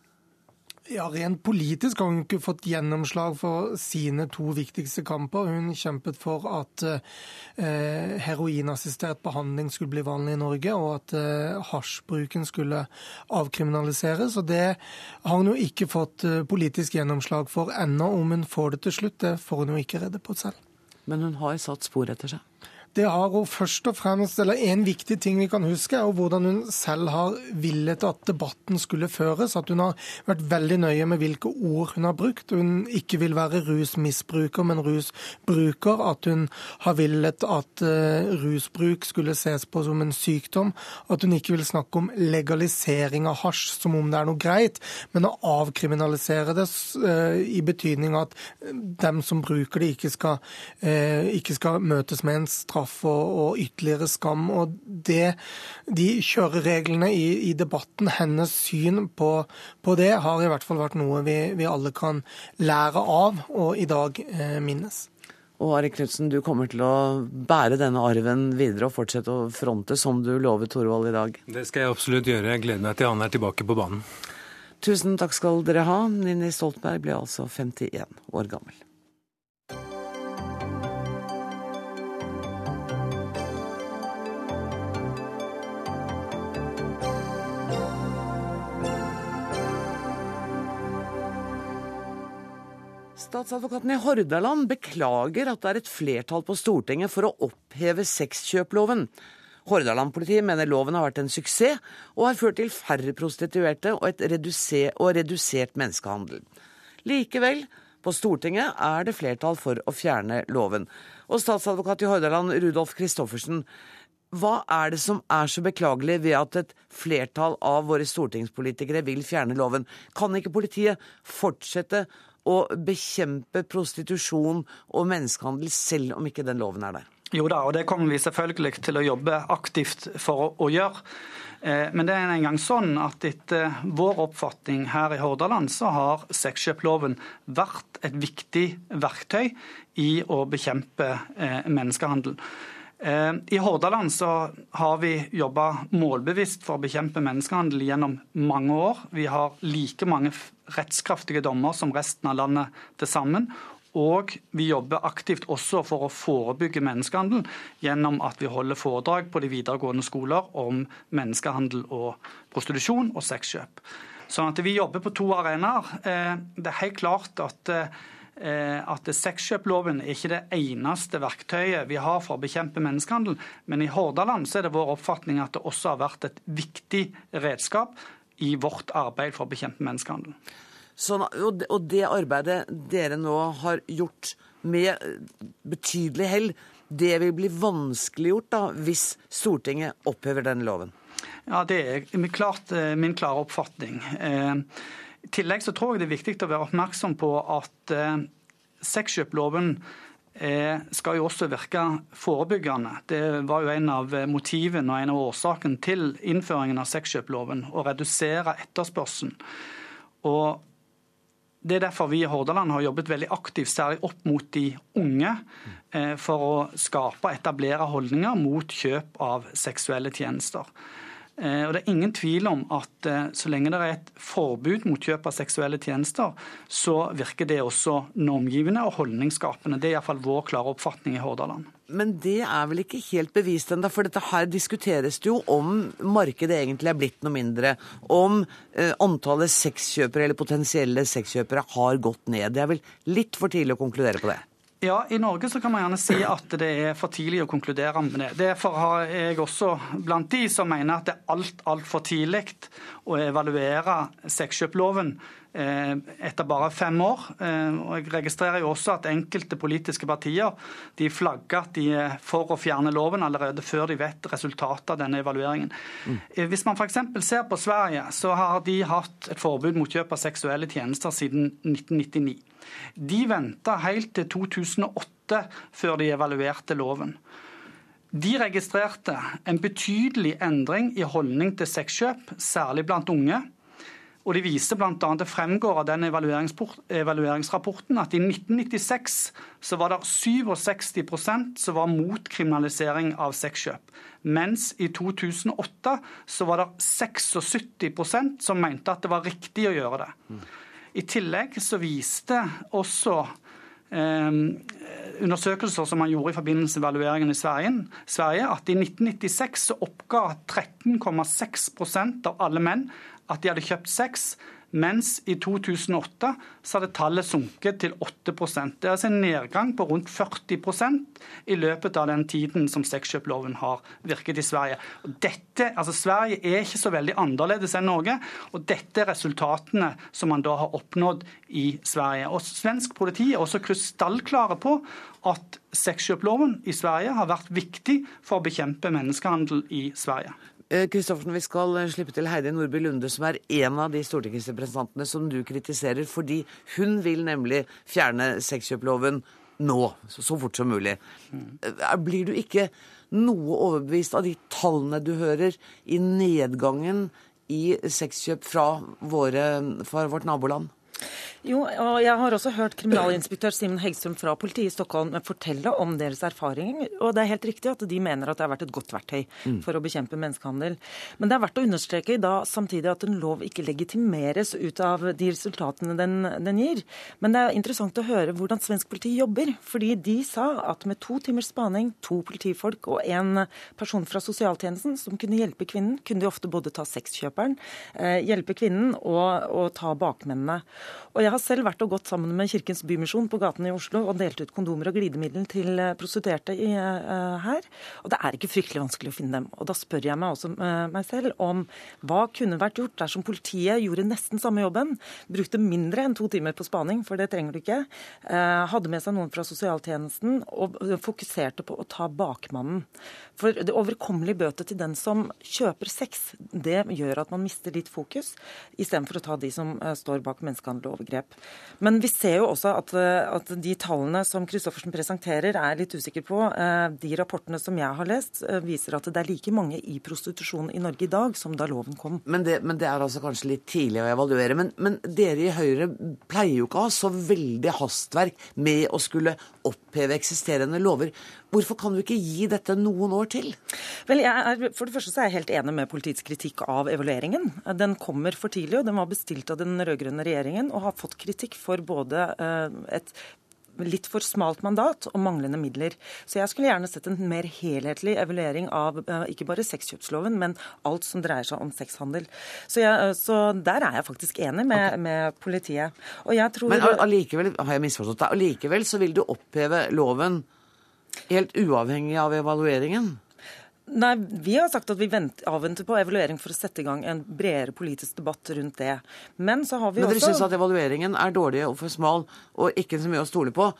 [SPEAKER 10] ja, Rent politisk har hun ikke fått gjennomslag for sine to viktigste kamper. Hun kjempet for at eh, heroinassistert behandling skulle bli vanlig i Norge, og at eh, hasjbruken skulle avkriminaliseres. og Det har hun jo ikke fått eh, politisk gjennomslag for ennå. Om hun får det til slutt, det får hun jo ikke redde på selv.
[SPEAKER 2] Men hun har satt spor etter seg?
[SPEAKER 10] Det har hun først og fremst, eller En viktig ting vi kan huske, er hvordan hun selv har villet at debatten skulle føres. At hun har vært veldig nøye med hvilke ord hun har brukt. Hun ikke vil være rusmisbruker, men rusbruker. At hun har villet at uh, rusbruk skulle ses på som en sykdom. At hun ikke vil snakke om legalisering av hasj som om det er noe greit, men å avkriminalisere det uh, i betydning at dem som bruker det, ikke skal, ikke skal møtes med en straff straff og, og ytterligere skam. Og det, de kjørereglene i, i debatten, hennes syn på, på, det, har i hvert fall vært noe vi, vi alle kan lære av og i dag eh, minnes.
[SPEAKER 2] Og Ari Knutsen, du kommer til å bære denne arven videre og fortsette å fronte som du lovet Torvald i dag?
[SPEAKER 9] Det skal jeg absolutt gjøre. Jeg gleder meg til han er tilbake på banen.
[SPEAKER 2] Tusen takk skal dere ha. Nini Stoltenberg ble altså 51 år gammel. Statsadvokaten i Hordaland beklager at det er et flertall på Stortinget for å oppheve sexkjøploven. Hordaland-politiet mener loven har vært en suksess, og har ført til færre prostituerte og, reduser og redusert menneskehandel. Likevel, på Stortinget er det flertall for å fjerne loven. Og statsadvokat i Hordaland, Rudolf Christoffersen, hva er det som er så beklagelig ved at et flertall av våre stortingspolitikere vil fjerne loven? Kan ikke politiet fortsette å bekjempe prostitusjon og menneskehandel, selv om ikke den loven er der?
[SPEAKER 11] Jo da, og det kommer vi selvfølgelig til å jobbe aktivt for å, gjøre. Eh, men det er en gang sånn at etter vår oppfatning her i Hordaland, så har sexkjøploven vært et viktig verktøy i å bekjempe eh, menneskehandel. Eh, I Hordaland så har vi jobba målbevisst for å bekjempe menneskehandel gjennom mange år. Vi har like mange rettskraftige dommer som resten av landet til sammen. Og vi jobber aktivt også for å forebygge menneskehandel gjennom at vi holder foredrag på de videregående skoler om menneskehandel og prostitusjon og sexkjøp. Sånn at vi jobber på to arenaer. Eh, det er helt klart at eh, at sexkjøploven er ikke det eneste verktøyet vi har for å bekjempe menneskehandel, men i Hordaland så er det vår oppfatning at det også har vært et viktig redskap i vårt arbeid for å bekjempe menneskehandel.
[SPEAKER 2] Sånn, og det arbeidet dere nå har gjort med betydelig hell, det vil bli vanskeliggjort da, hvis Stortinget opphever den loven?
[SPEAKER 11] Ja, Det er klart eh, min klare oppfatning. Eh, tillegg så tror jeg det er viktig å være oppmerksom på at eh, sexkjøploven skal jo også virke forebyggende. Det var jo en av motivene og en av årsaken til innføringen av sexkjøploven, å redusere etterspørselen. Og det er derfor vi i Hordaland har jobbet veldig aktivt, særlig opp mot de unge, eh, for å skape og etablere holdninger mot kjøp av seksuelle tjenester. Eh, og Det er ingen tvil om at eh, så lenge det er et forbud mot kjøp av seksuelle tjenester, så virker det også normgivende og holdningsskapende. Det er iallfall vår klare oppfatning i Hordaland.
[SPEAKER 2] Men det er vel ikke helt bevist ennå, for dette her diskuteres det jo om markedet egentlig er blitt noe mindre. Om eh, antallet sexkjøpere eller potensielle sexkjøpere har gått ned. Det er vel litt for tidlig å konkludere på det?
[SPEAKER 11] Ja, I Norge så kan man gjerne si at det er for tidlig å konkludere med det. Derfor har jeg også blant de som mener at det er alt altfor tidlig å evaluere sexkjøploven etter bare fem år. Eh, og Jeg registrerer jo også at enkelte politiske partier de flagger at de er for å fjerne loven allerede før de vet resultatet av denne evalueringen. Mm. Hvis man f.eks. ser på Sverige, så har de hatt et forbud mot kjøp av seksuelle tjenester siden 1999. De venta helt til 2008 før de evaluerte loven. De registrerte en betydelig endring i holdning til sexkjøp, særlig blant unge. Og de viser bl.a. det fremgår av den evalueringsrapporten at i 1996 så var det 67% som var mot kriminalisering av sexkjøp. Mens i 2008 så var det 76% som mente at det var riktig å gjøre det. I tillegg så viste også eh, undersøkelser som man gjorde i forbindelse med evalueringen i Sverige, Sverige at i 1996 så oppga 13,6% av alle menn at de hadde kjøpt sex mens i 2008 så hadde tallet sunket til 8% Det er altså en nedgang på rundt 40% i løpet av den tiden som sexkjøploven har virket i Sverige. Dette, altså Sverige er ikke så veldig annerledes enn Norge, og dette er resultatene som man da har oppnådd i Sverige. Og Svensk politi er også krystallklare på at sexkjøploven i Sverige har vært viktig for å bekjempe menneskehandel i Sverige.
[SPEAKER 2] Eh, Kristoffersen, vi skal eh, slippe til Heidi Nordby Lunde, som er en av de stortingsrepresentantene som du kritiserer, fordi hun vil nemlig fjerne sexkjøploven nå, så fort som mulig. Eh, blir du ikke noe overbevist av de tallene du hører i nedgangen i sexkjøp fra, våre, fra vårt naboland?
[SPEAKER 12] Jo, og jeg har også hørt kriminalinspektør Simen Hegstrøm fra politiet i Stockholm fortelle om deres erfaringer. Og det er helt riktig at de mener at det har vært et godt verktøy mm. for å bekjempe menneskehandel. Men det er verdt å understreke da samtidig at en lov ikke legitimeres ut av de resultatene den, den gir. Men det er interessant å høre hvordan svensk politi jobber. Fordi de sa at med to timers spaning, to politifolk og en person fra sosialtjenesten som kunne hjelpe kvinnen, kunne de ofte både ta sexkjøperen, eh, hjelpe kvinnen og, og ta bakmennene. Og jeg har selv vært og gått sammen med Kirkens Bymisjon på gaten i Oslo og delt ut kondomer og glidemiddel til eh, prostituerte i, uh, her. Og det er ikke fryktelig vanskelig å finne dem. Og da spør jeg meg også uh, meg selv om hva kunne vært gjort dersom politiet gjorde nesten samme jobben, brukte mindre enn to timer på spaning, for det trenger du ikke, uh, hadde med seg noen fra sosialtjenesten og fokuserte på å ta bakmannen. For det overkommelige bøtet til den som kjøper sex, det gjør at man mister litt fokus, istedenfor å ta de som står bak menneskehandel og overgrep. Men vi ser jo også at, eh, at de tallene som Christoffersen presenterer, er litt usikker på. Eh, de rapportene som jeg har lest, eh, viser at det er like mange i prostitusjon i Norge i dag som da loven kom.
[SPEAKER 2] Men det, men det er altså kanskje litt tidlig å evaluere. Men, men, dere i Høyre pleier jo ikke å ha så veldig hastverk med å skulle oppheve eksisterende lover. Hvorfor kan du ikke gi dette noen år til?
[SPEAKER 12] Vel, er, For det første så er jeg helt enig med politiets kritikk av evalueringen. Den kommer for tidlig, og den var bestilt av den rød-grønne regjeringen og har fått kritikk for både eh, et litt for smalt mandat og manglende midler. Så jeg skulle gjerne sett en mer helhetlig evaluering av eh, ikke bare sexkjøpsloven, men alt som dreier seg om sexhandel. Så, jeg, eh, så der er jeg faktisk enig med, okay. med politiet.
[SPEAKER 2] Tror... Men allikevel, har jeg misforstått deg, allikevel så vil du oppheve loven Helt uavhengig av evalueringen?
[SPEAKER 12] Nei, Vi har sagt at vi avventer på evaluering for å sette i gang en bredere politisk debatt rundt det. Men så har vi
[SPEAKER 2] men
[SPEAKER 12] også...
[SPEAKER 2] dere syns at evalueringen er dårlig og for smal og ikke så mye å stole på?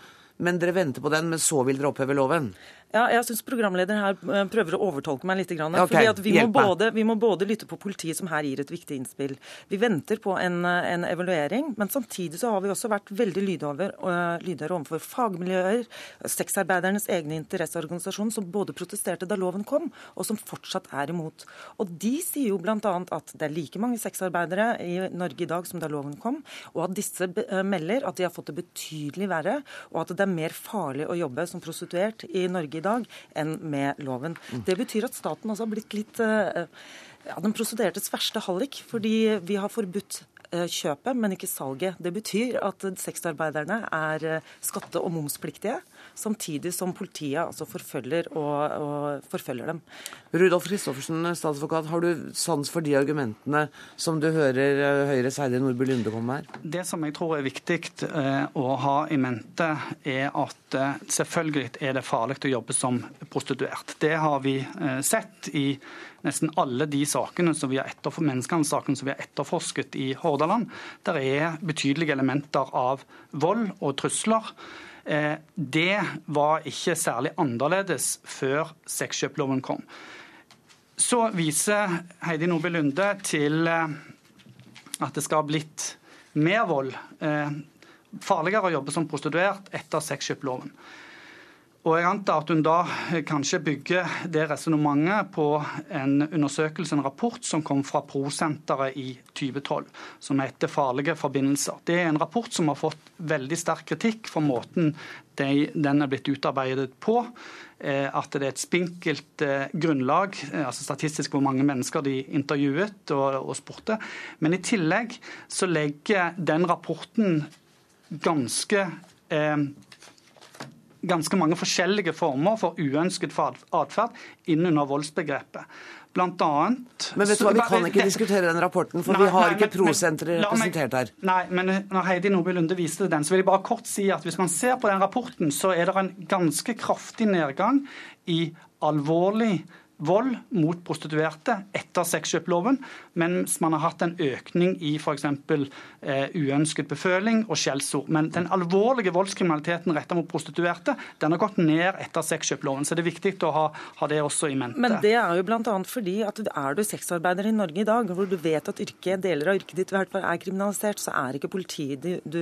[SPEAKER 2] Men dere venter på den, men så vil dere oppheve loven?
[SPEAKER 12] Ja, jeg syns programlederen her eh, prøver å overtolke meg litt. Grann, okay, fordi vi må, både, vi, må både, lytte på politiet, som her gir et viktig innspill. Vi venter på en, eh, en evaluering, men samtidig så har vi også vært veldig lydhøre uh, overfor fagmiljøer, sexarbeidernes egne interesseorganisasjoner, som både protesterte da loven kom, og som fortsatt er imot. Og de sier jo bl.a. at det er like mange sexarbeidere i Norge i dag som da loven kom, og at disse melder at de har fått det betydelig verre, og at det er mer farlig å jobbe som prostituert i Norge dag enn med loven. Det betyr at staten også har blitt litt eh, ja, den prostituertes verste hallik, fordi vi har forbudt Eh, kjøpet, men ikke salget. Det betyr at sexarbeiderne er eh, skatte- og momspliktige, samtidig som politiet altså forfølger, og, og forfølger dem.
[SPEAKER 2] Rudolf Christoffersen, statsadvokat, har du sans for de argumentene som du hører Høyre Høyres Heidi Nordby Lunde komme med her?
[SPEAKER 11] Det som jeg tror er viktig å ha i mente, er at selvfølgelig er det farlig å jobbe som prostituert. Det har vi sett i nesten alle de sakene som vi har menneskehandelssakene som vi har etterforsket i Hordaland. Der er betydelige elementer av vold og trusler. Eh, det var ikke særlig annerledes før sexkjøploven kom. Så viser Heidi Nordby Lunde til eh, at det skal ha blitt mer vold, eh, farligere å jobbe som prostituert etter sexkjøploven. Og jeg antar at hun da kanskje bygger det resonnementet på en undersøkelse, en rapport, som kom fra Pro-senteret i 2012, som heter 'Farlige forbindelser'. Det er en rapport som har fått veldig sterk kritikk for måten den er blitt utarbeidet på. Eh, at det er et spinkelt eh, grunnlag, eh, altså statistisk hvor mange mennesker de intervjuet og, og spurte. Men i tillegg så legger den rapporten ganske eh, ganske mange forskjellige former for uønsket atferd innunder voldsbegrepet. Blant annet
[SPEAKER 2] Men vet du hva, vi kan ikke diskutere den rapporten, for nei, vi har nei, ikke prosenteret representert her.
[SPEAKER 11] Nei, men når Heidi Nordby Lunde viste den, så vil jeg bare kort si at hvis man ser på den rapporten, så er det en ganske kraftig nedgang i alvorlig vold mot prostituerte etter sexkjøploven, mens man har hatt en økning i f.eks. Eh, uønsket beføling og skjellsord. Men den alvorlige voldskriminaliteten rettet mot prostituerte den har gått ned etter sexkjøploven. Så det er viktig å ha, ha, det også i mente.
[SPEAKER 12] Men det er jo bl.a. fordi at er du sexarbeider i Norge i dag, hvor du vet at yrke, deler av yrket ditt er kriminalisert, så er ikke politiet de du,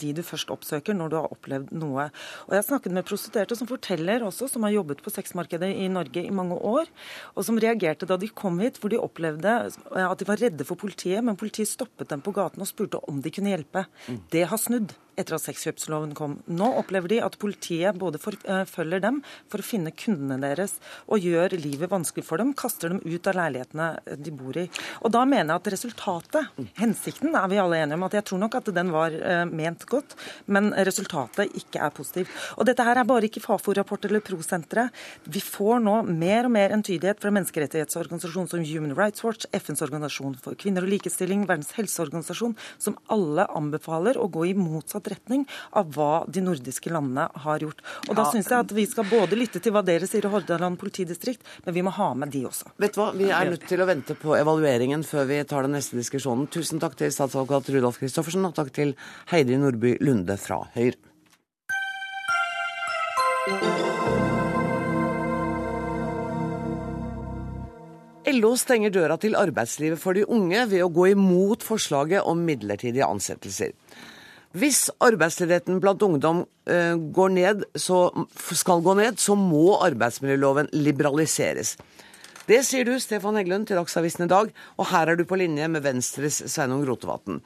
[SPEAKER 12] de du først oppsøker når du har opplevd noe. Og Jeg har snakket med prostituerte som forteller også, som har jobbet på sexmarkedet i Norge i mange år, år, og som reagerte da de kom hit, hvor de opplevde at de var redde for politiet, men politiet stoppet dem på gaten og spurte om de kunne hjelpe. Mm. Det har snudd etter at sexkjøpsloven kom. Nå opplever de at politiet både forfølger dem for å finne kundene deres og gjør livet vanskelig for dem, kaster dem ut av leilighetene de bor i. Og da mener jeg at resultatet, hensikten, er vi alle enige om at jeg tror nok at den var uh, ment godt, men resultatet ikke er positivt. Og dette her er bare ikke Fafo-rapport eller Pro-senteret. Vi får nå mer og mer entydighet fra menneskerettighetsorganisasjoner som Human Rights Watch, FNs organisasjon for kvinner og likestilling, Verdens helseorganisasjon, som alle anbefaler å gå i motsatt motsatt retning av hva de nordiske landene har gjort. Og Da ja. syns jeg at vi skal både lytte til hva dere sier i Hordaland politidistrikt, men vi må ha med de også.
[SPEAKER 2] Vet du hva, Vi er nødt til å vente på evalueringen før vi tar den neste diskusjonen. Tusen takk til statsadvokat Rudolf Christoffersen, og takk til Heidi Nordby Lunde fra Høyre. LO stenger døra til arbeidslivet for de unge ved å gå imot forslaget om midlertidige ansettelser. Hvis arbeidsledigheten blant ungdom uh, går ned, så, skal gå ned, så må arbeidsmiljøloven liberaliseres. Det sier du, Stefan Heggelund, til Dagsavisen i dag, og her er du på linje med Venstres Sveinung Rotevatn.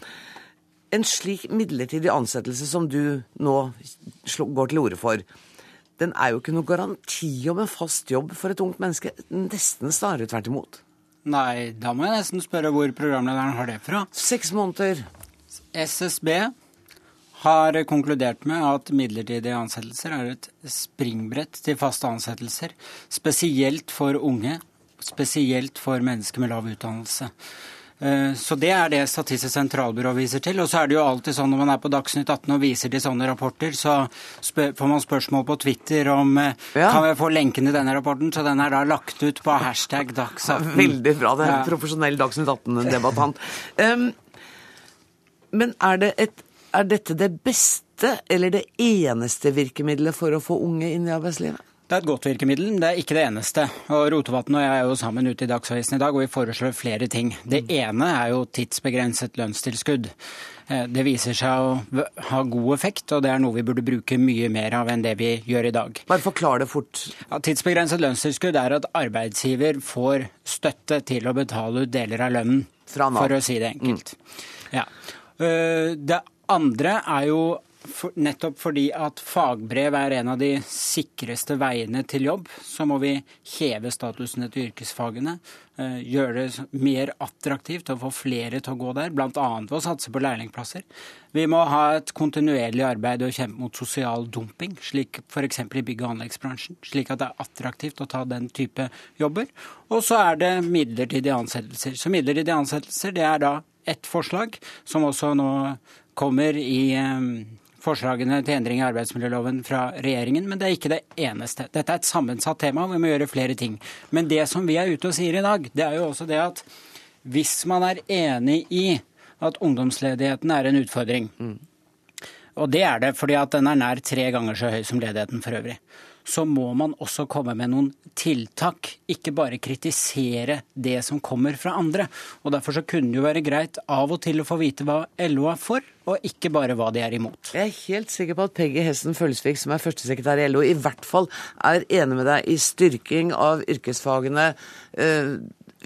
[SPEAKER 2] En slik midlertidig ansettelse som du nå går til orde for, den er jo ikke noe garanti om en fast jobb for et ungt menneske. Nesten snarere tvert imot.
[SPEAKER 13] Nei, da må jeg nesten spørre hvor programlederen har det fra.
[SPEAKER 2] Seks måneder.
[SPEAKER 13] SSB har konkludert med at midlertidige ansettelser er et springbrett til faste ansettelser. Spesielt for unge, spesielt for mennesker med lav utdannelse. Eh, så Det er det Statistisk sentralbyrå viser til. Og så er det jo alltid sånn når man er på Dagsnytt 18 og viser til sånne rapporter, så får man spørsmål på Twitter om eh, ja. kan vi få lenken til denne rapporten. Så den er da lagt ut på hashtag Dags18.
[SPEAKER 2] Veldig bra. Det er en profesjonell Dagsnytt 18-debattant. Um, men er, det et, er dette det beste eller det eneste virkemidlet for å få unge inn i arbeidslivet?
[SPEAKER 13] Det er et godt virkemiddel, men det er ikke det eneste. Og Rotevatn og jeg er jo sammen ute i Dagsavisen i dag, og vi foreslår flere ting. Det ene er jo tidsbegrenset lønnstilskudd. Eh, det viser seg å ha god effekt, og det er noe vi burde bruke mye mer av enn det vi gjør i dag.
[SPEAKER 2] Bare forklar det fort.
[SPEAKER 13] Ja, tidsbegrenset lønnstilskudd er at arbeidsgiver får støtte til å betale ut deler av lønnen, for å si det enkelt. Mm. Ja. Eh, det andre er jo for, nettopp fordi at fagbrev er en av de sikreste veiene til jobb, så må vi heve statusen til yrkesfagene. Eh, gjøre det mer attraktivt å få flere til å gå der, bl.a. ved å satse på lærlingplasser. Vi må ha et kontinuerlig arbeid og kjempe mot sosial dumping, slik f.eks. i bygg- og anleggsbransjen. Slik at det er attraktivt å ta den type jobber. Og så er det midlertidige ansettelser. Så midlertidige ansettelser det er da ett forslag, som også nå kommer i forslagene til endring i arbeidsmiljøloven fra regjeringen, men det er ikke det eneste. Dette er et sammensatt tema, og vi må gjøre flere ting. Men det som vi er ute og sier i dag, det er jo også det at hvis man er enig i at ungdomsledigheten er en utfordring, mm. og det er det fordi at den er nær tre ganger så høy som ledigheten for øvrig, så må man også komme med noen tiltak. Ikke bare kritisere det som kommer fra andre. Og Derfor så kunne det jo være greit av og til å få vite hva LO er for, og ikke bare hva de er imot.
[SPEAKER 2] Jeg er helt sikker på at Peggy Hessen Følsvik, som er førstesekretær i LO, i hvert fall er enig med deg i styrking av yrkesfagene. Eh,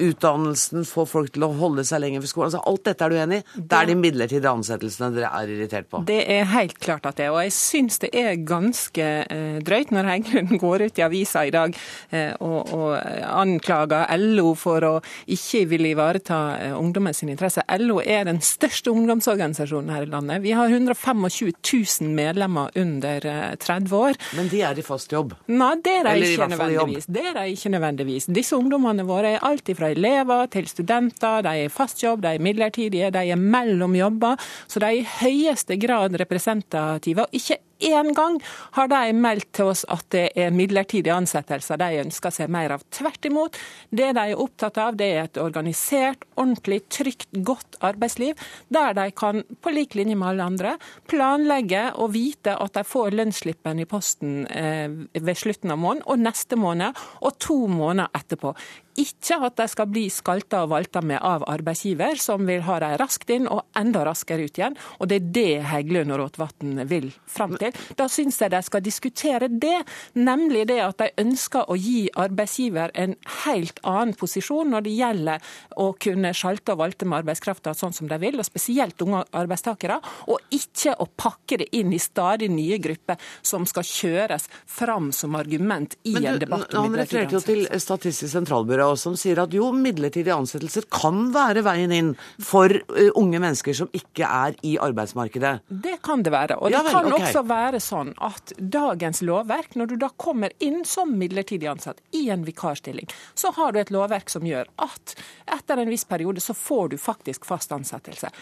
[SPEAKER 2] utdannelsen, få folk til å holde seg lenger ved skolen. Altså, alt dette er du enig i? Det er de midlertidige ansettelsene dere er irritert på?
[SPEAKER 14] Det er helt klart at det er. Og jeg syns det er ganske eh, drøyt når Heggelund går ut i avisa i dag eh, og, og, anklager LO for å ikke ville ivareta eh, ungdommen interesser. LO er den største ungdomsorganisasjonen her i landet. Vi har 125 000 medlemmer under 30 år.
[SPEAKER 2] Men de er i fast jobb?
[SPEAKER 14] Nei, det er de ikke nødvendigvis. Det er de ikke nødvendigvis. Disse ungdommene våre er alltid fra elever til studenter, de er i fast jobb, de er midlertidige, de er mellom jobber. Så de er i høyeste grad representative. og ikke én gang har de meldt til oss at det er midlertidige ansettelser de ønsker seg mer av. Tvert imot. Det de er opptatt av, det er et organisert, ordentlig, trygt, godt arbeidsliv, der de kan, på lik linje med alle andre, planlegge og vite at de får lønnsslippen i posten eh, ved slutten av måneden, og neste måned, og to måneder etterpå. Ikke at de skal bli skalta og valta med av arbeidsgiver, som vil ha dem raskt inn og enda raskere ut igjen. Og det er det Heggelund og Rotevatn vil fram til. Da syns jeg de skal diskutere det, nemlig det at de ønsker å gi arbeidsgiver en helt annen posisjon når det gjelder å kunne sjalte og valte med arbeidskrafta sånn som de vil, og spesielt unge arbeidstakere, og ikke å pakke det inn i stadig nye grupper som skal kjøres fram som argument i du, en debatt
[SPEAKER 2] om Han refererte jo til Statistisk sentralbyrå, som sier at jo, midlertidige ansettelser kan være veien inn for uh, unge mennesker som ikke er i arbeidsmarkedet.
[SPEAKER 14] Det kan det være. Og det ja, vel, kan okay. også være sånn at dagens lovverk, når du da kommer inn som midlertidig ansatt i en vikarstilling, så har du et lovverk som gjør at etter en viss periode så får du faktisk fast ansettelse.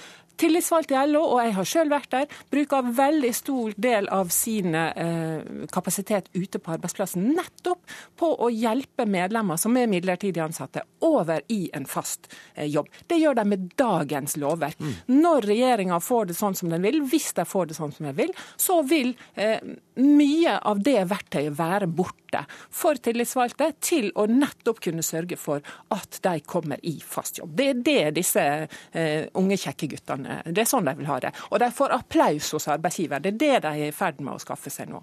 [SPEAKER 14] Tillitsvalgte i LO, og jeg har sjøl vært der, bruker veldig stor del av sin eh, kapasitet ute på arbeidsplassen nettopp på å hjelpe medlemmer som er midlertidig ansatte, over i en fast eh, jobb. Det gjør de med dagens lovverk. Mm. Når regjeringa får det sånn som den vil, hvis de får det sånn som de vil, så vil eh, mye av det verktøyet være borte for tillitsvalgte til å nettopp kunne sørge for at de kommer i fast jobb. Det er det disse unge, kjekke guttene Det er sånn de vil ha det. Og de får applaus hos arbeidsgiver. Det er det de er i ferd med å skaffe seg nå.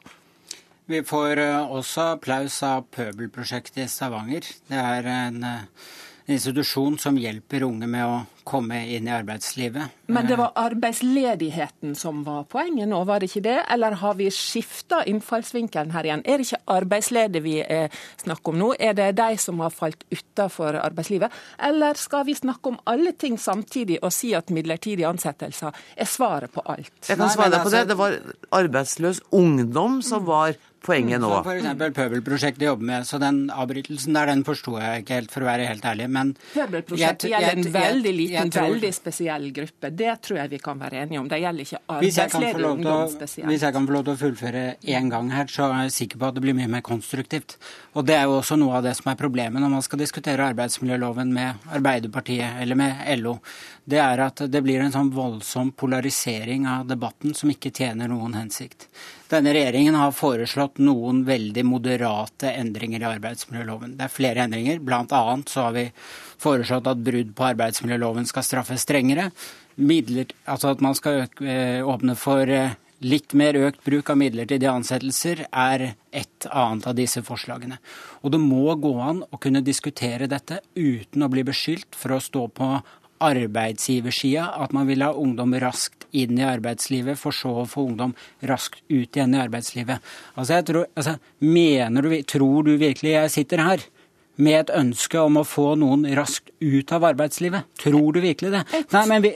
[SPEAKER 13] Vi får eh, også applaus av Pøbelprosjektet i Stavanger. Det er en eh, institusjon som hjelper unge med å komme inn i arbeidslivet.
[SPEAKER 14] Men det var arbeidsledigheten som var poenget nå, var det ikke det? Eller har vi skifta innfallsvinkelen her igjen? Er det ikke arbeidsledige vi snakker om nå? Er det de som har falt utafor arbeidslivet? Eller skal vi snakke om alle ting samtidig og si at midlertidige ansettelser er svaret på alt?
[SPEAKER 2] Jeg kan svare deg på det. Altså- det var arbeidsløs ungdom som var poenget nå?
[SPEAKER 13] Som f.eks. Pøbelprosjektet jobber med. Så den avbrytelsen der, den forsto jeg ikke helt, for å være helt ærlig. Men
[SPEAKER 14] Pøbelprosjektet gjelder en veldig liten, tror, veldig spesiell gruppe. Det tror jeg vi kan være enige om. Det gjelder ikke arbeidsledig ungdom spesielt.
[SPEAKER 13] Hvis jeg kan få lov til å fullføre én gang her, så er jeg sikker på at det blir mye mer konstruktivt. Og det er jo også noe av det som er problemet når man skal diskutere arbeidsmiljøloven med Arbeiderpartiet eller med LO. Det er at det blir en sånn voldsom polarisering av debatten som ikke tjener noen hensikt. Denne regjeringen har foreslått noen veldig moderate endringer i arbeidsmiljøloven. Det er flere endringer. Blant annet så har vi foreslått at brudd på arbeidsmiljøloven skal straffes strengere. Midler, altså at man skal eh, åpne for eh, litt mer økt bruk av midlertidige ansettelser er et annet av disse forslagene. Og det må gå an å kunne diskutere dette uten å bli beskyldt for å stå på arbeidsgiversida, at man vil ha ungdom raskt inn i arbeidslivet, for så å få ungdom raskt ut igjen i arbeidslivet. Altså, jeg tror, altså, mener du, Tror du virkelig jeg sitter her med et ønske om å få noen raskt ut av arbeidslivet? Tror du virkelig det? Nei, men vi,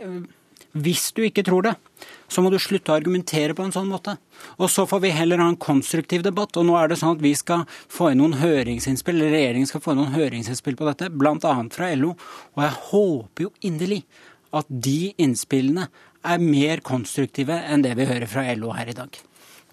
[SPEAKER 13] hvis du ikke tror det, så må du slutte å argumentere på en sånn måte. Og så får vi heller ha en konstruktiv debatt. Og nå er det sånn at vi skal få inn noen høringsinnspill, eller regjeringen skal få inn noen høringsinnspill på dette, bl.a. fra LO. Og jeg håper jo inderlig at de innspillene er mer konstruktive enn det vi hører fra LO her i dag.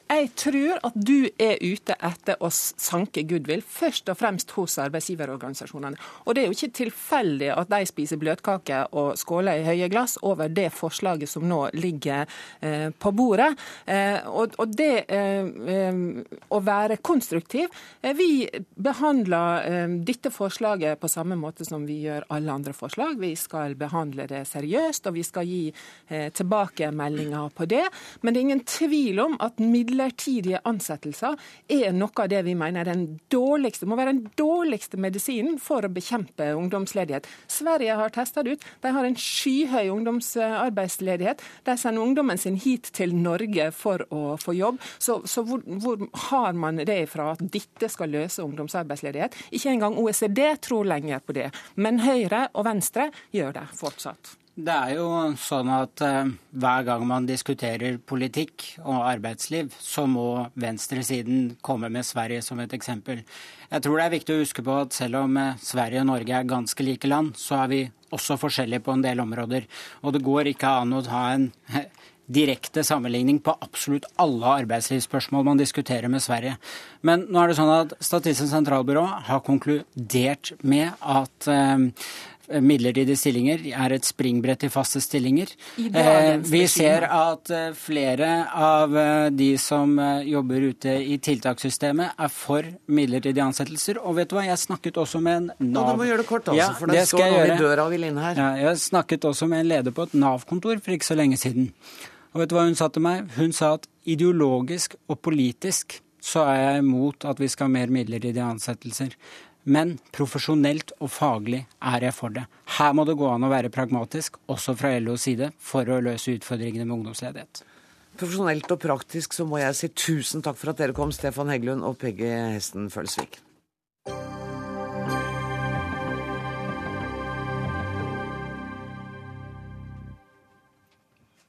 [SPEAKER 14] Jeg tror at du er ute etter å sanke goodwill, først og fremst hos arbeidsgiverorganisasjonene. Og det er jo ikke tilfeldig at de spiser bløtkake og skåler i høye glass over det forslaget som nå ligger eh, på bordet. Eh, og, det eh, å være konstruktiv Vi behandler eh, dette forslaget på samme måte som vi gjør alle andre forslag. Vi skal behandle det seriøst, og vi skal gi tilbakemeldinger på det. Men det er ingen tvil om at midler midlertidige ansettelser er noe av det vi mener er den dårligste, må være den dårligste medisinen for å bekjempe ungdomsledighet. Sverige har testa det ut. De har en skyhøy ungdomsarbeidsledighet. De sender ungdommen sin hit til Norge for å få jobb. Så, så hvor, hvor, har man det fra at dette skal løse ungdomsarbeidsledighet? Ikke engang OECD tror lenger på det. Men Høyre og Venstre gjør det fortsatt.
[SPEAKER 13] Det er jo sånn at uh, hver gang man diskuterer politikk og arbeidsliv, så må venstresiden komme med Sverige som et eksempel. Jeg tror det er viktig å huske på at selv om uh, Sverige og Norge er ganske like land, så er vi også forskjellige på en del områder. Og det går ikke an å ha en uh, direkte sammenligning på absolutt alle arbeidslivsspørsmål man diskuterer med Sverige. Men nå er det sånn at Statistisk sentralbyrå har konkludert med at midlertidige stillinger er et springbrett til faste stillinger. Eh, vi ser at eh, flere av eh, de som jobber ute i tiltakssystemet, er for midlertidige ansettelser. Og vet du hva, jeg snakket også med en Nav...
[SPEAKER 2] Du må gjøre det kort, altså, for det, det står noen i døra vil inn her.
[SPEAKER 13] Ja, jeg snakket også med en leder på et Nav-kontor for ikke så lenge siden. Og vet du hva hun sa til meg? Hun sa at ideologisk og politisk så er jeg imot at vi skal ha mer midlertidige ansettelser. Men profesjonelt og faglig er jeg for det. Her må det gå an å være pragmatisk, også fra LOs side, for å løse utfordringene med ungdomsledighet.
[SPEAKER 2] Profesjonelt og praktisk så må jeg si tusen takk for at dere kom, Stefan Heggelund og Peggy Hesten Følsvik.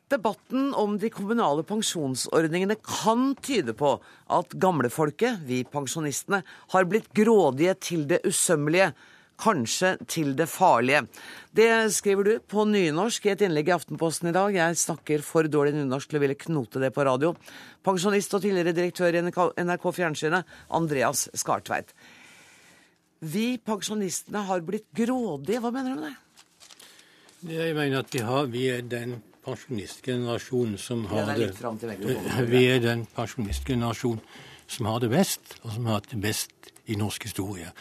[SPEAKER 2] Debatten om de kommunale pensjonsordningene kan tyde på at gamlefolket, vi pensjonistene, har blitt grådige til det usømmelige. Kanskje til det farlige. Det skriver du på nynorsk i et innlegg i Aftenposten i dag. Jeg snakker for dårlig nynorsk til å ville knote det på radio. Pensjonist og tidligere direktør i NRK Fjernsynet, Andreas Skartveit. Vi pensjonistene har blitt grådige. Hva mener du med det?
[SPEAKER 15] Jeg mener at de har, vi er den pensjonistgenerasjonen som har det Vi er den pensjonistgenerasjonen som har det best, og som har hatt det best i norsk historie.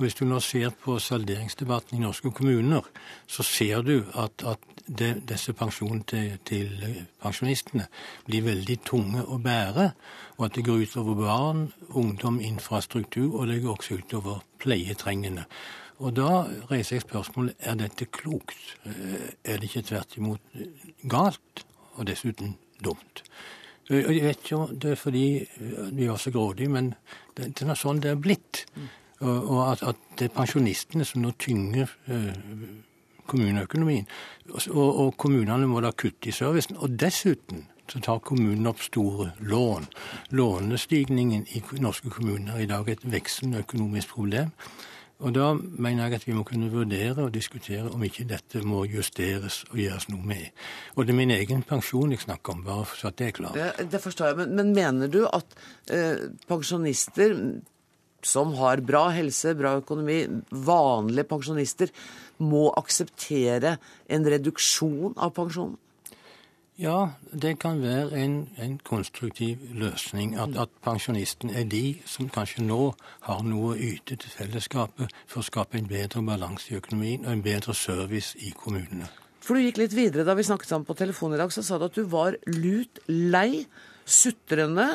[SPEAKER 15] Og Hvis du nå ser på salderingsdebatten i norske kommuner, så ser du at, at de, disse pensjonene til, til, pensjonistene blir veldig tunge å bære, og at det går utover barn, ungdom, infrastruktur, og det går også utover pleietrengende. Og da reiser jeg spørsmålet er dette klokt. Eh, er det ikke tvert imot galt, og dessuten dumt? Jeg vet ikke, Det er fordi vi er så grådige, men det, det er sånn det er blitt. Og, og at, at, det er pensjonistene som nå tynger eh, kommuneøkonomien. Og, og, kommunene må da kutte i servicen. Og dessuten så tar kommunen opp store lån. Lånestigningen i norske kommuner er i dag et voksende økonomisk problem. Og da mener jeg at vi må kunne vurdere og diskutere om ikke dette må justeres og gjøres noe med. Og det er min egen pensjon jeg snakker om, bare så at det er klart.
[SPEAKER 2] Det, det forstår jeg, men, men, mener du at eh, pensjonister som har bra helse, bra økonomi, vanlige pensjonister, må akseptere en reduksjon av pensjonen?
[SPEAKER 15] Ja, det kan være en, en konstruktiv løsning. At, at pensjonisten er de som kanskje nå har noe å yte til fellesskapet for å skape en bedre balanse i økonomien og en bedre service i kommunene.
[SPEAKER 2] For du gikk litt videre da vi snakket sammen på telefon i dag, så sa du at du var lut lei sutrende,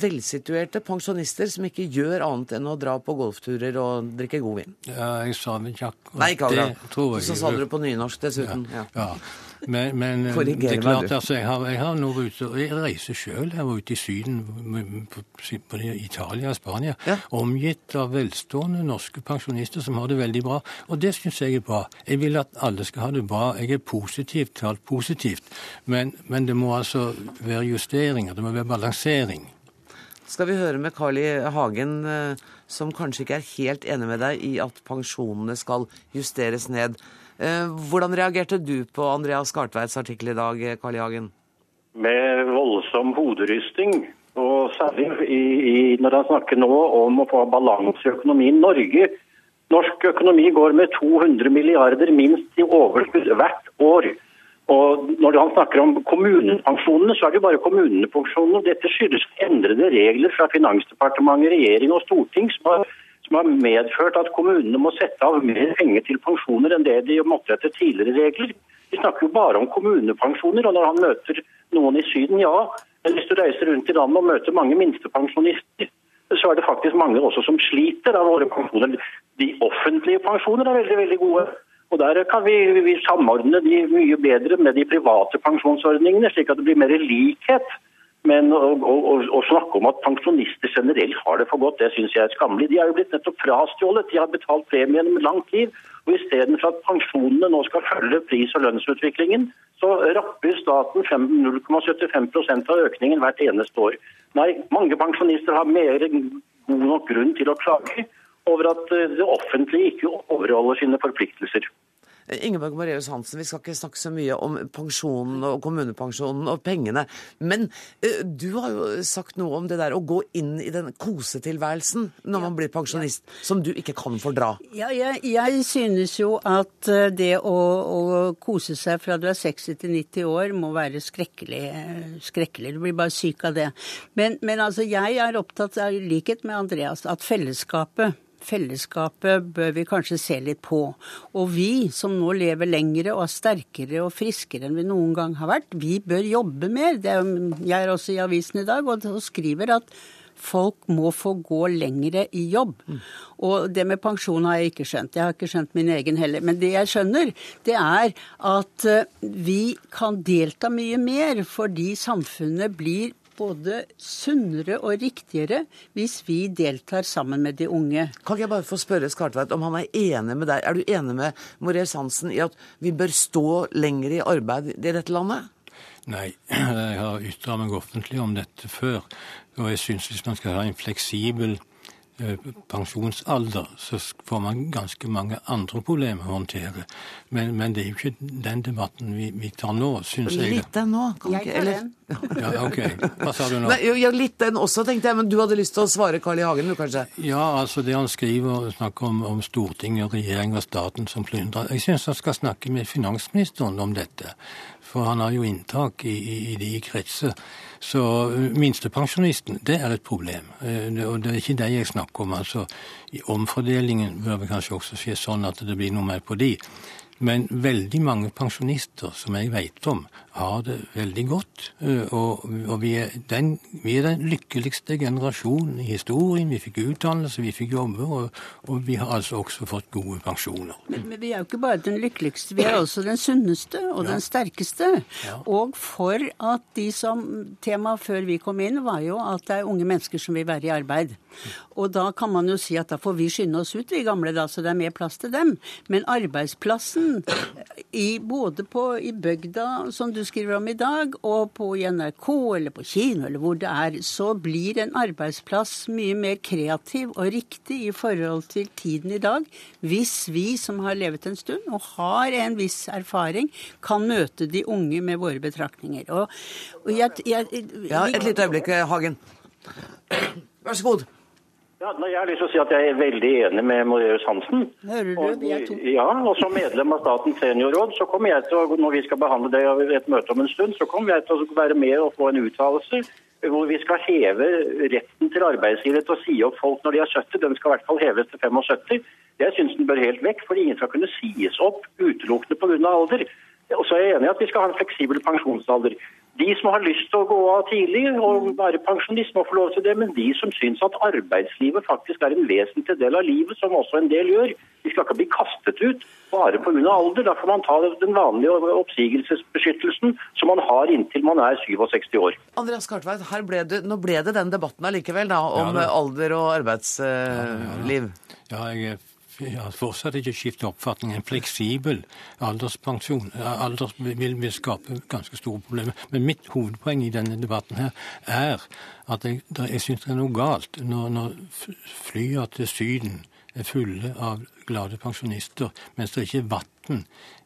[SPEAKER 2] velsituerte pensjonister som ikke gjør annet enn å dra på golfturer og drikke god vin.
[SPEAKER 15] Ja, jeg sa vel ikke
[SPEAKER 2] akkurat Nei, ikke akkurat. Så sa du det på nynorsk dessuten.
[SPEAKER 15] Ja. ja. Men, men eh, det er klart, altså, jeg har, jeg har nå ute, jeg reiser sjøl. Jeg var ute i Syden, på Italia og Spania, ja. omgitt av velstående norske pensjonister som har det veldig bra. Og det syns jeg er bra. Jeg vil at alle skal ha det bra. Jeg er positivt til alt positivt. Men, men det må altså være justeringer. Det må være balansering.
[SPEAKER 2] Skal vi høre med Carl I. Hagen, eh, som kanskje ikke er helt enig med deg i at pensjonene skal justeres ned. Eh, hvordan reagerte du på Andreas Skartveits artikkel i dag, Karl Jagen?
[SPEAKER 16] Med voldsom hoderysting. Og særlig i, i, når han snakker nå om å få balanse i økonomien. Norge, norsk økonomi går med 200 milliarder minst i overskudd hvert år. Og Når han snakker om kommunepensjonene, så er det jo bare kommunepensjonene. Dette skyldes endrede regler fra Finansdepartementet, regjering og storting som har som har medført at kommunene må sette av mer penger til pensjoner enn det de måtte etter tidligere regler. Vi snakker jo bare om kommunepensjoner. og Når han møter noen i Syden, ja. Men hvis du reiser rundt i landet og møter mange minstepensjonister, så er det faktisk mange også som sliter av våre pensjoner. De offentlige pensjoner er veldig, veldig gode. Og Der kan vi, vi samordne de mye bedre med de private pensjonsordningene, slik at det blir mer likhet. Men å, snakke om at pensjonister generelt har det for godt, det syns jeg er skammelig. De er jo blitt nettopp frastjålet. De har betalt premie gjennom lang tid. Og istedenfor at pensjonene nå skal følge pris- og lønnsutviklingen, så rapper staten 0,75% av økningen hvert eneste år. Nei, mange pensjonister har mer god nok grunn til å klage over at det offentlige ikke overholder sine forpliktelser.
[SPEAKER 2] Ingeborg Moreus Hansen, vi skal ikke snakke så mye om pensjonen og kommunepensjonen og pengene. Men du har jo sagt noe om det der å gå inn i den kosetilværelsen når ja. man blir pensjonist, ja. som du ikke kan fordra.
[SPEAKER 17] Ja, jeg, jeg synes jo at det å, å, kose seg fra du er 60 til 90 år må være skrekkelig. skrekkelig. Du blir bare syk av det. Men, men altså, jeg er opptatt, i likhet med Andreas, at fellesskapet fellesskapet bør vi kanskje se litt på. Og vi som nå lever lengre og er sterkere og friskere enn vi noen gang har vært, vi bør jobbe mer. Er, jeg er også i avisen i dag og skriver at folk må få gå lengre i jobb. Mm. Og det med pensjon har jeg ikke skjønt. Jeg har ikke skjønt min egen heller. Men det jeg skjønner, det er at eh, vi kan delta mye mer fordi samfunnet blir både sunnere og riktigere hvis vi deltar sammen med de unge.
[SPEAKER 2] Kan jeg bare få spørre Skartveit om han er enig med deg? Er du enig med Moreus Sansen i at vi bør stå lenger i arbeid i dette landet?
[SPEAKER 15] Nei, jeg har ytra meg offentlig om dette før. Og jeg syns hvis man skal ha en fleksibel pensjonsalder, så får man ganske mange andre problemer å håndtere. Men, men, det er jo ikke den debatten vi, vi tar nå, syns jeg.
[SPEAKER 2] Litt den nå, kan ikke eller?
[SPEAKER 15] Ja, ok. Hva sa du nå?
[SPEAKER 2] Nei, ja, litt den også, tenkte jeg. Men du hadde lyst til å svare Carl I. Hagen, du kanskje?
[SPEAKER 15] Ja, altså det han skriver, snakker om, om Stortinget, regjering og staten som plyndrer. Jeg syns han skal snakke med finansministeren om dette. For han har jo inntak i, i, i de kretser. Så minstepensjonisten, det er et problem. Og det er ikke det jeg snakker om. altså I omfordelingen bør det kanskje også skje sånn at det blir noe mer på de. Men veldig mange pensjonister som jeg vet om, har det veldig godt. Eh, og, og vi, er den, vi, er den, lykkeligste generasjonen i historien. Vi fikk utdannelse, vi fikk jobber, og, og, vi har altså også fått gode pensjoner.
[SPEAKER 17] Men, men, vi er jo ikke bare den lykkeligste, vi er også den sunneste og ja. den sterkeste. Ja. Og for at de som Temaet før vi kom inn var jo at det er unge mennesker som vil være i arbeid. Og da kan man jo si at da får vi skynde oss ut, vi gamle, da, så det er mer plass til dem. Men arbeidsplassen, i, både på, i bygda, som du skriver om i dag, og på NRK eller på kino eller hvor det er, så blir en arbeidsplass mye mer kreativ og riktig i forhold til tiden i dag, hvis vi som har levet en stund og har en viss erfaring, kan møte de unge med våre betraktninger. Og,
[SPEAKER 2] og jeg, jeg, jeg, ja, et lite øyeblikk, Hagen. Vær så god.
[SPEAKER 16] Ja, jeg har lyst til å si at jeg er veldig enig med Moreus Hansen.
[SPEAKER 17] Hører du, vi er to.
[SPEAKER 16] Ja, og Som medlem av Statens seniorråd, så kommer jeg til å, når vi skal behandle det i et møte om en stund, så kommer jeg til å være med og få en uttalelse hvor vi skal heve retten til arbeidsgiver til å si opp folk når de er 70. Den skal i hvert fall heves til 75. Jeg syns den bør helt vekk, for ingen skal kunne sies opp utelukkende pga. alder. Og så er jeg enig i at vi skal ha en fleksibel pensjonsalder. De som har lyst til å gå av tidlig og være pensjonist, må få lov til det. Men de som syns at arbeidslivet faktisk er en vesentlig del av livet, som også en del gjør, de skal ikke bli kastet ut bare pga. alder. Da får man ta den vanlige oppsigelsesbeskyttelsen som man har inntil man er 67 år.
[SPEAKER 2] Andreas Kartveit, ble du, nå ble det den debatten allikevel da, om ja, alder og arbeidsliv?
[SPEAKER 15] Ja, ja, ja. jeg jeg fortsatt ikke skiftet oppfatning. En fleksibel alderspensjon alders vil, vil, skape ganske store problemer. Men mitt hovedpoeng i denne debatten her er at jeg, jeg syns det er noe galt når, når flya til Syden er fulle av glade pensjonister, mens det ikke er vann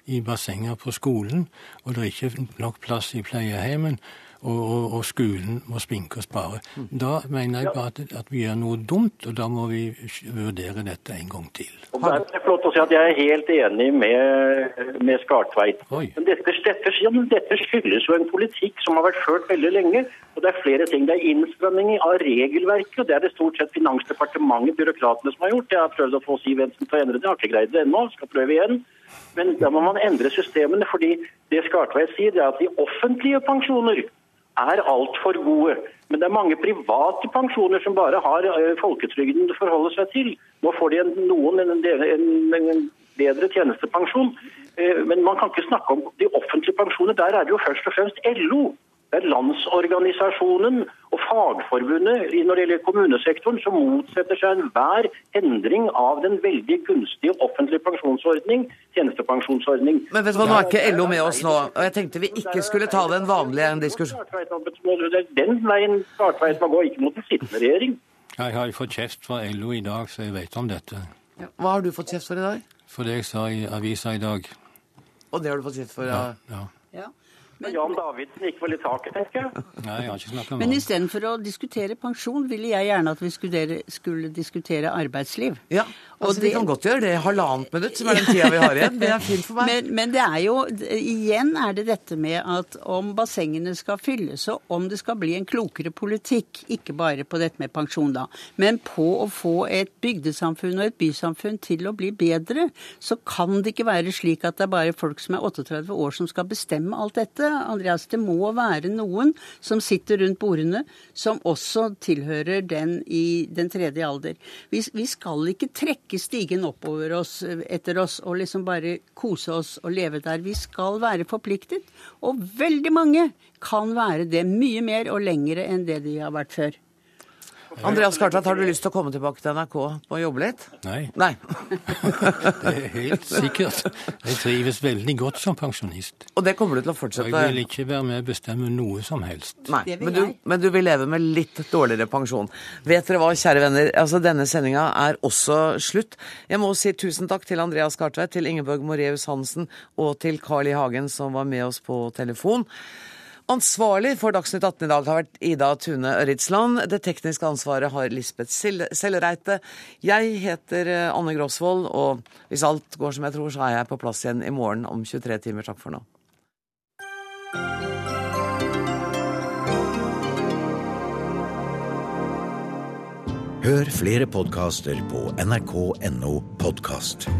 [SPEAKER 15] i bassenger på skolen, og det er ikke nok plass i pleiehjemmen og, og, og, skolen må spinke og spare. Da mener jeg bare at, at, vi gjør noe dumt, og da må vi vurdere dette en gang til.
[SPEAKER 16] Og det er flott å si at Jeg er helt enig med, med Skartveit. Men dette, dette, dette skyldes jo en politikk som har vært ført veldig lenge. og Det er flere ting. Det er innstramming av regelverket, og det er det stort sett Finansdepartementet, byråkratene, som har gjort. Jeg har prøvd å få Siv Jensen til å endre det, jeg har ikke greid det ennå. Skal prøve igjen. Men da må man endre systemene, fordi det Skartveit sier, det er at de offentlige pensjoner er altfor gode. Men det er mange private pensjoner som bare har eh, folketrygden å forholde seg til. Nå får de en, noen en, en, bedre tjenestepensjon. Eh, men man kan ikke snakke om de offentlige pensjoner. Der er det jo først og fremst LO det er Landsorganisasjonen og Fagforbundet når det gjelder kommunesektoren som motsetter seg enhver endring av den veldig gunstige offentlige pensjonsordning, tjenestepensjonsordning.
[SPEAKER 2] Men vet du hva, nå er ikke LO med oss nå, og jeg tenkte vi ikke skulle ta den vanlige diskusjonen.
[SPEAKER 16] Den veien Svartveit må gå, ikke mot den sittende regjering.
[SPEAKER 15] Jeg har fått kjeft fra LO i dag, så jeg vet om dette.
[SPEAKER 2] Hva har du fått kjeft for i dag?
[SPEAKER 15] For det jeg sa i avisa i dag.
[SPEAKER 2] Og det har du fått kjeft for? Ja.
[SPEAKER 15] ja.
[SPEAKER 16] ja. Men, Jan Davidsen gikk vel i taket, tenker jeg.
[SPEAKER 15] Nei, jeg har ikke snakket om
[SPEAKER 17] Men istedenfor å diskutere pensjon, ville jeg gjerne at vi skulle, skulle diskutere arbeidsliv.
[SPEAKER 2] Ja, altså det, Vi kan godt gjøre det halvannet minutt, som er den tida vi har igjen. Det er fint for meg.
[SPEAKER 17] Men, men, det er jo Igjen er det dette med at om bassengene skal fylles, og om det skal bli en klokere politikk, ikke bare på dette med pensjon, da, men på å få et bygdesamfunn og et bysamfunn til å bli bedre, så kan det ikke være slik at det er bare folk som er 38 år som skal bestemme alt dette. Andreas. Det må være noen som sitter rundt bordene, som også tilhører den i den tredje alder. Vi, vi skal ikke trekke stigen oppover oss, etter oss og liksom bare kose oss og leve der. Vi skal være forpliktet. Og veldig mange kan være det mye mer og lengre enn det de har vært før.
[SPEAKER 2] Andreas Kartland, har du lyst til å komme tilbake til NRK og jobbe litt?
[SPEAKER 15] Nei.
[SPEAKER 2] Nei.
[SPEAKER 15] det er helt sikkert. Jeg trives veldig godt som pensjonist.
[SPEAKER 2] Og det kommer du til å fortsette?
[SPEAKER 15] Jeg vil ikke være med å bestemme noe som helst.
[SPEAKER 2] Nei, men du, men du, vil leve med litt dårligere pensjon. Vet dere hva, kjære venner, altså denne sendinga er også slutt. Jeg må si tusen takk til Andreas Kartveit, til Ingeborg Moreus Hansen og til Carl I. Hagen som var med oss på telefon. Ansvarlig for Dagsnytt 18 i dag har vært Ida Tune Ridsland. Det tekniske ansvaret har Lisbeth Sellereite. Jeg heter eh, Anne Grosvold, og hvis alt går som jeg tror, så er jeg på plass igjen i morgen om 23 timer. Takk for nå.
[SPEAKER 1] Hør flere podkaster på nrk.no podkast.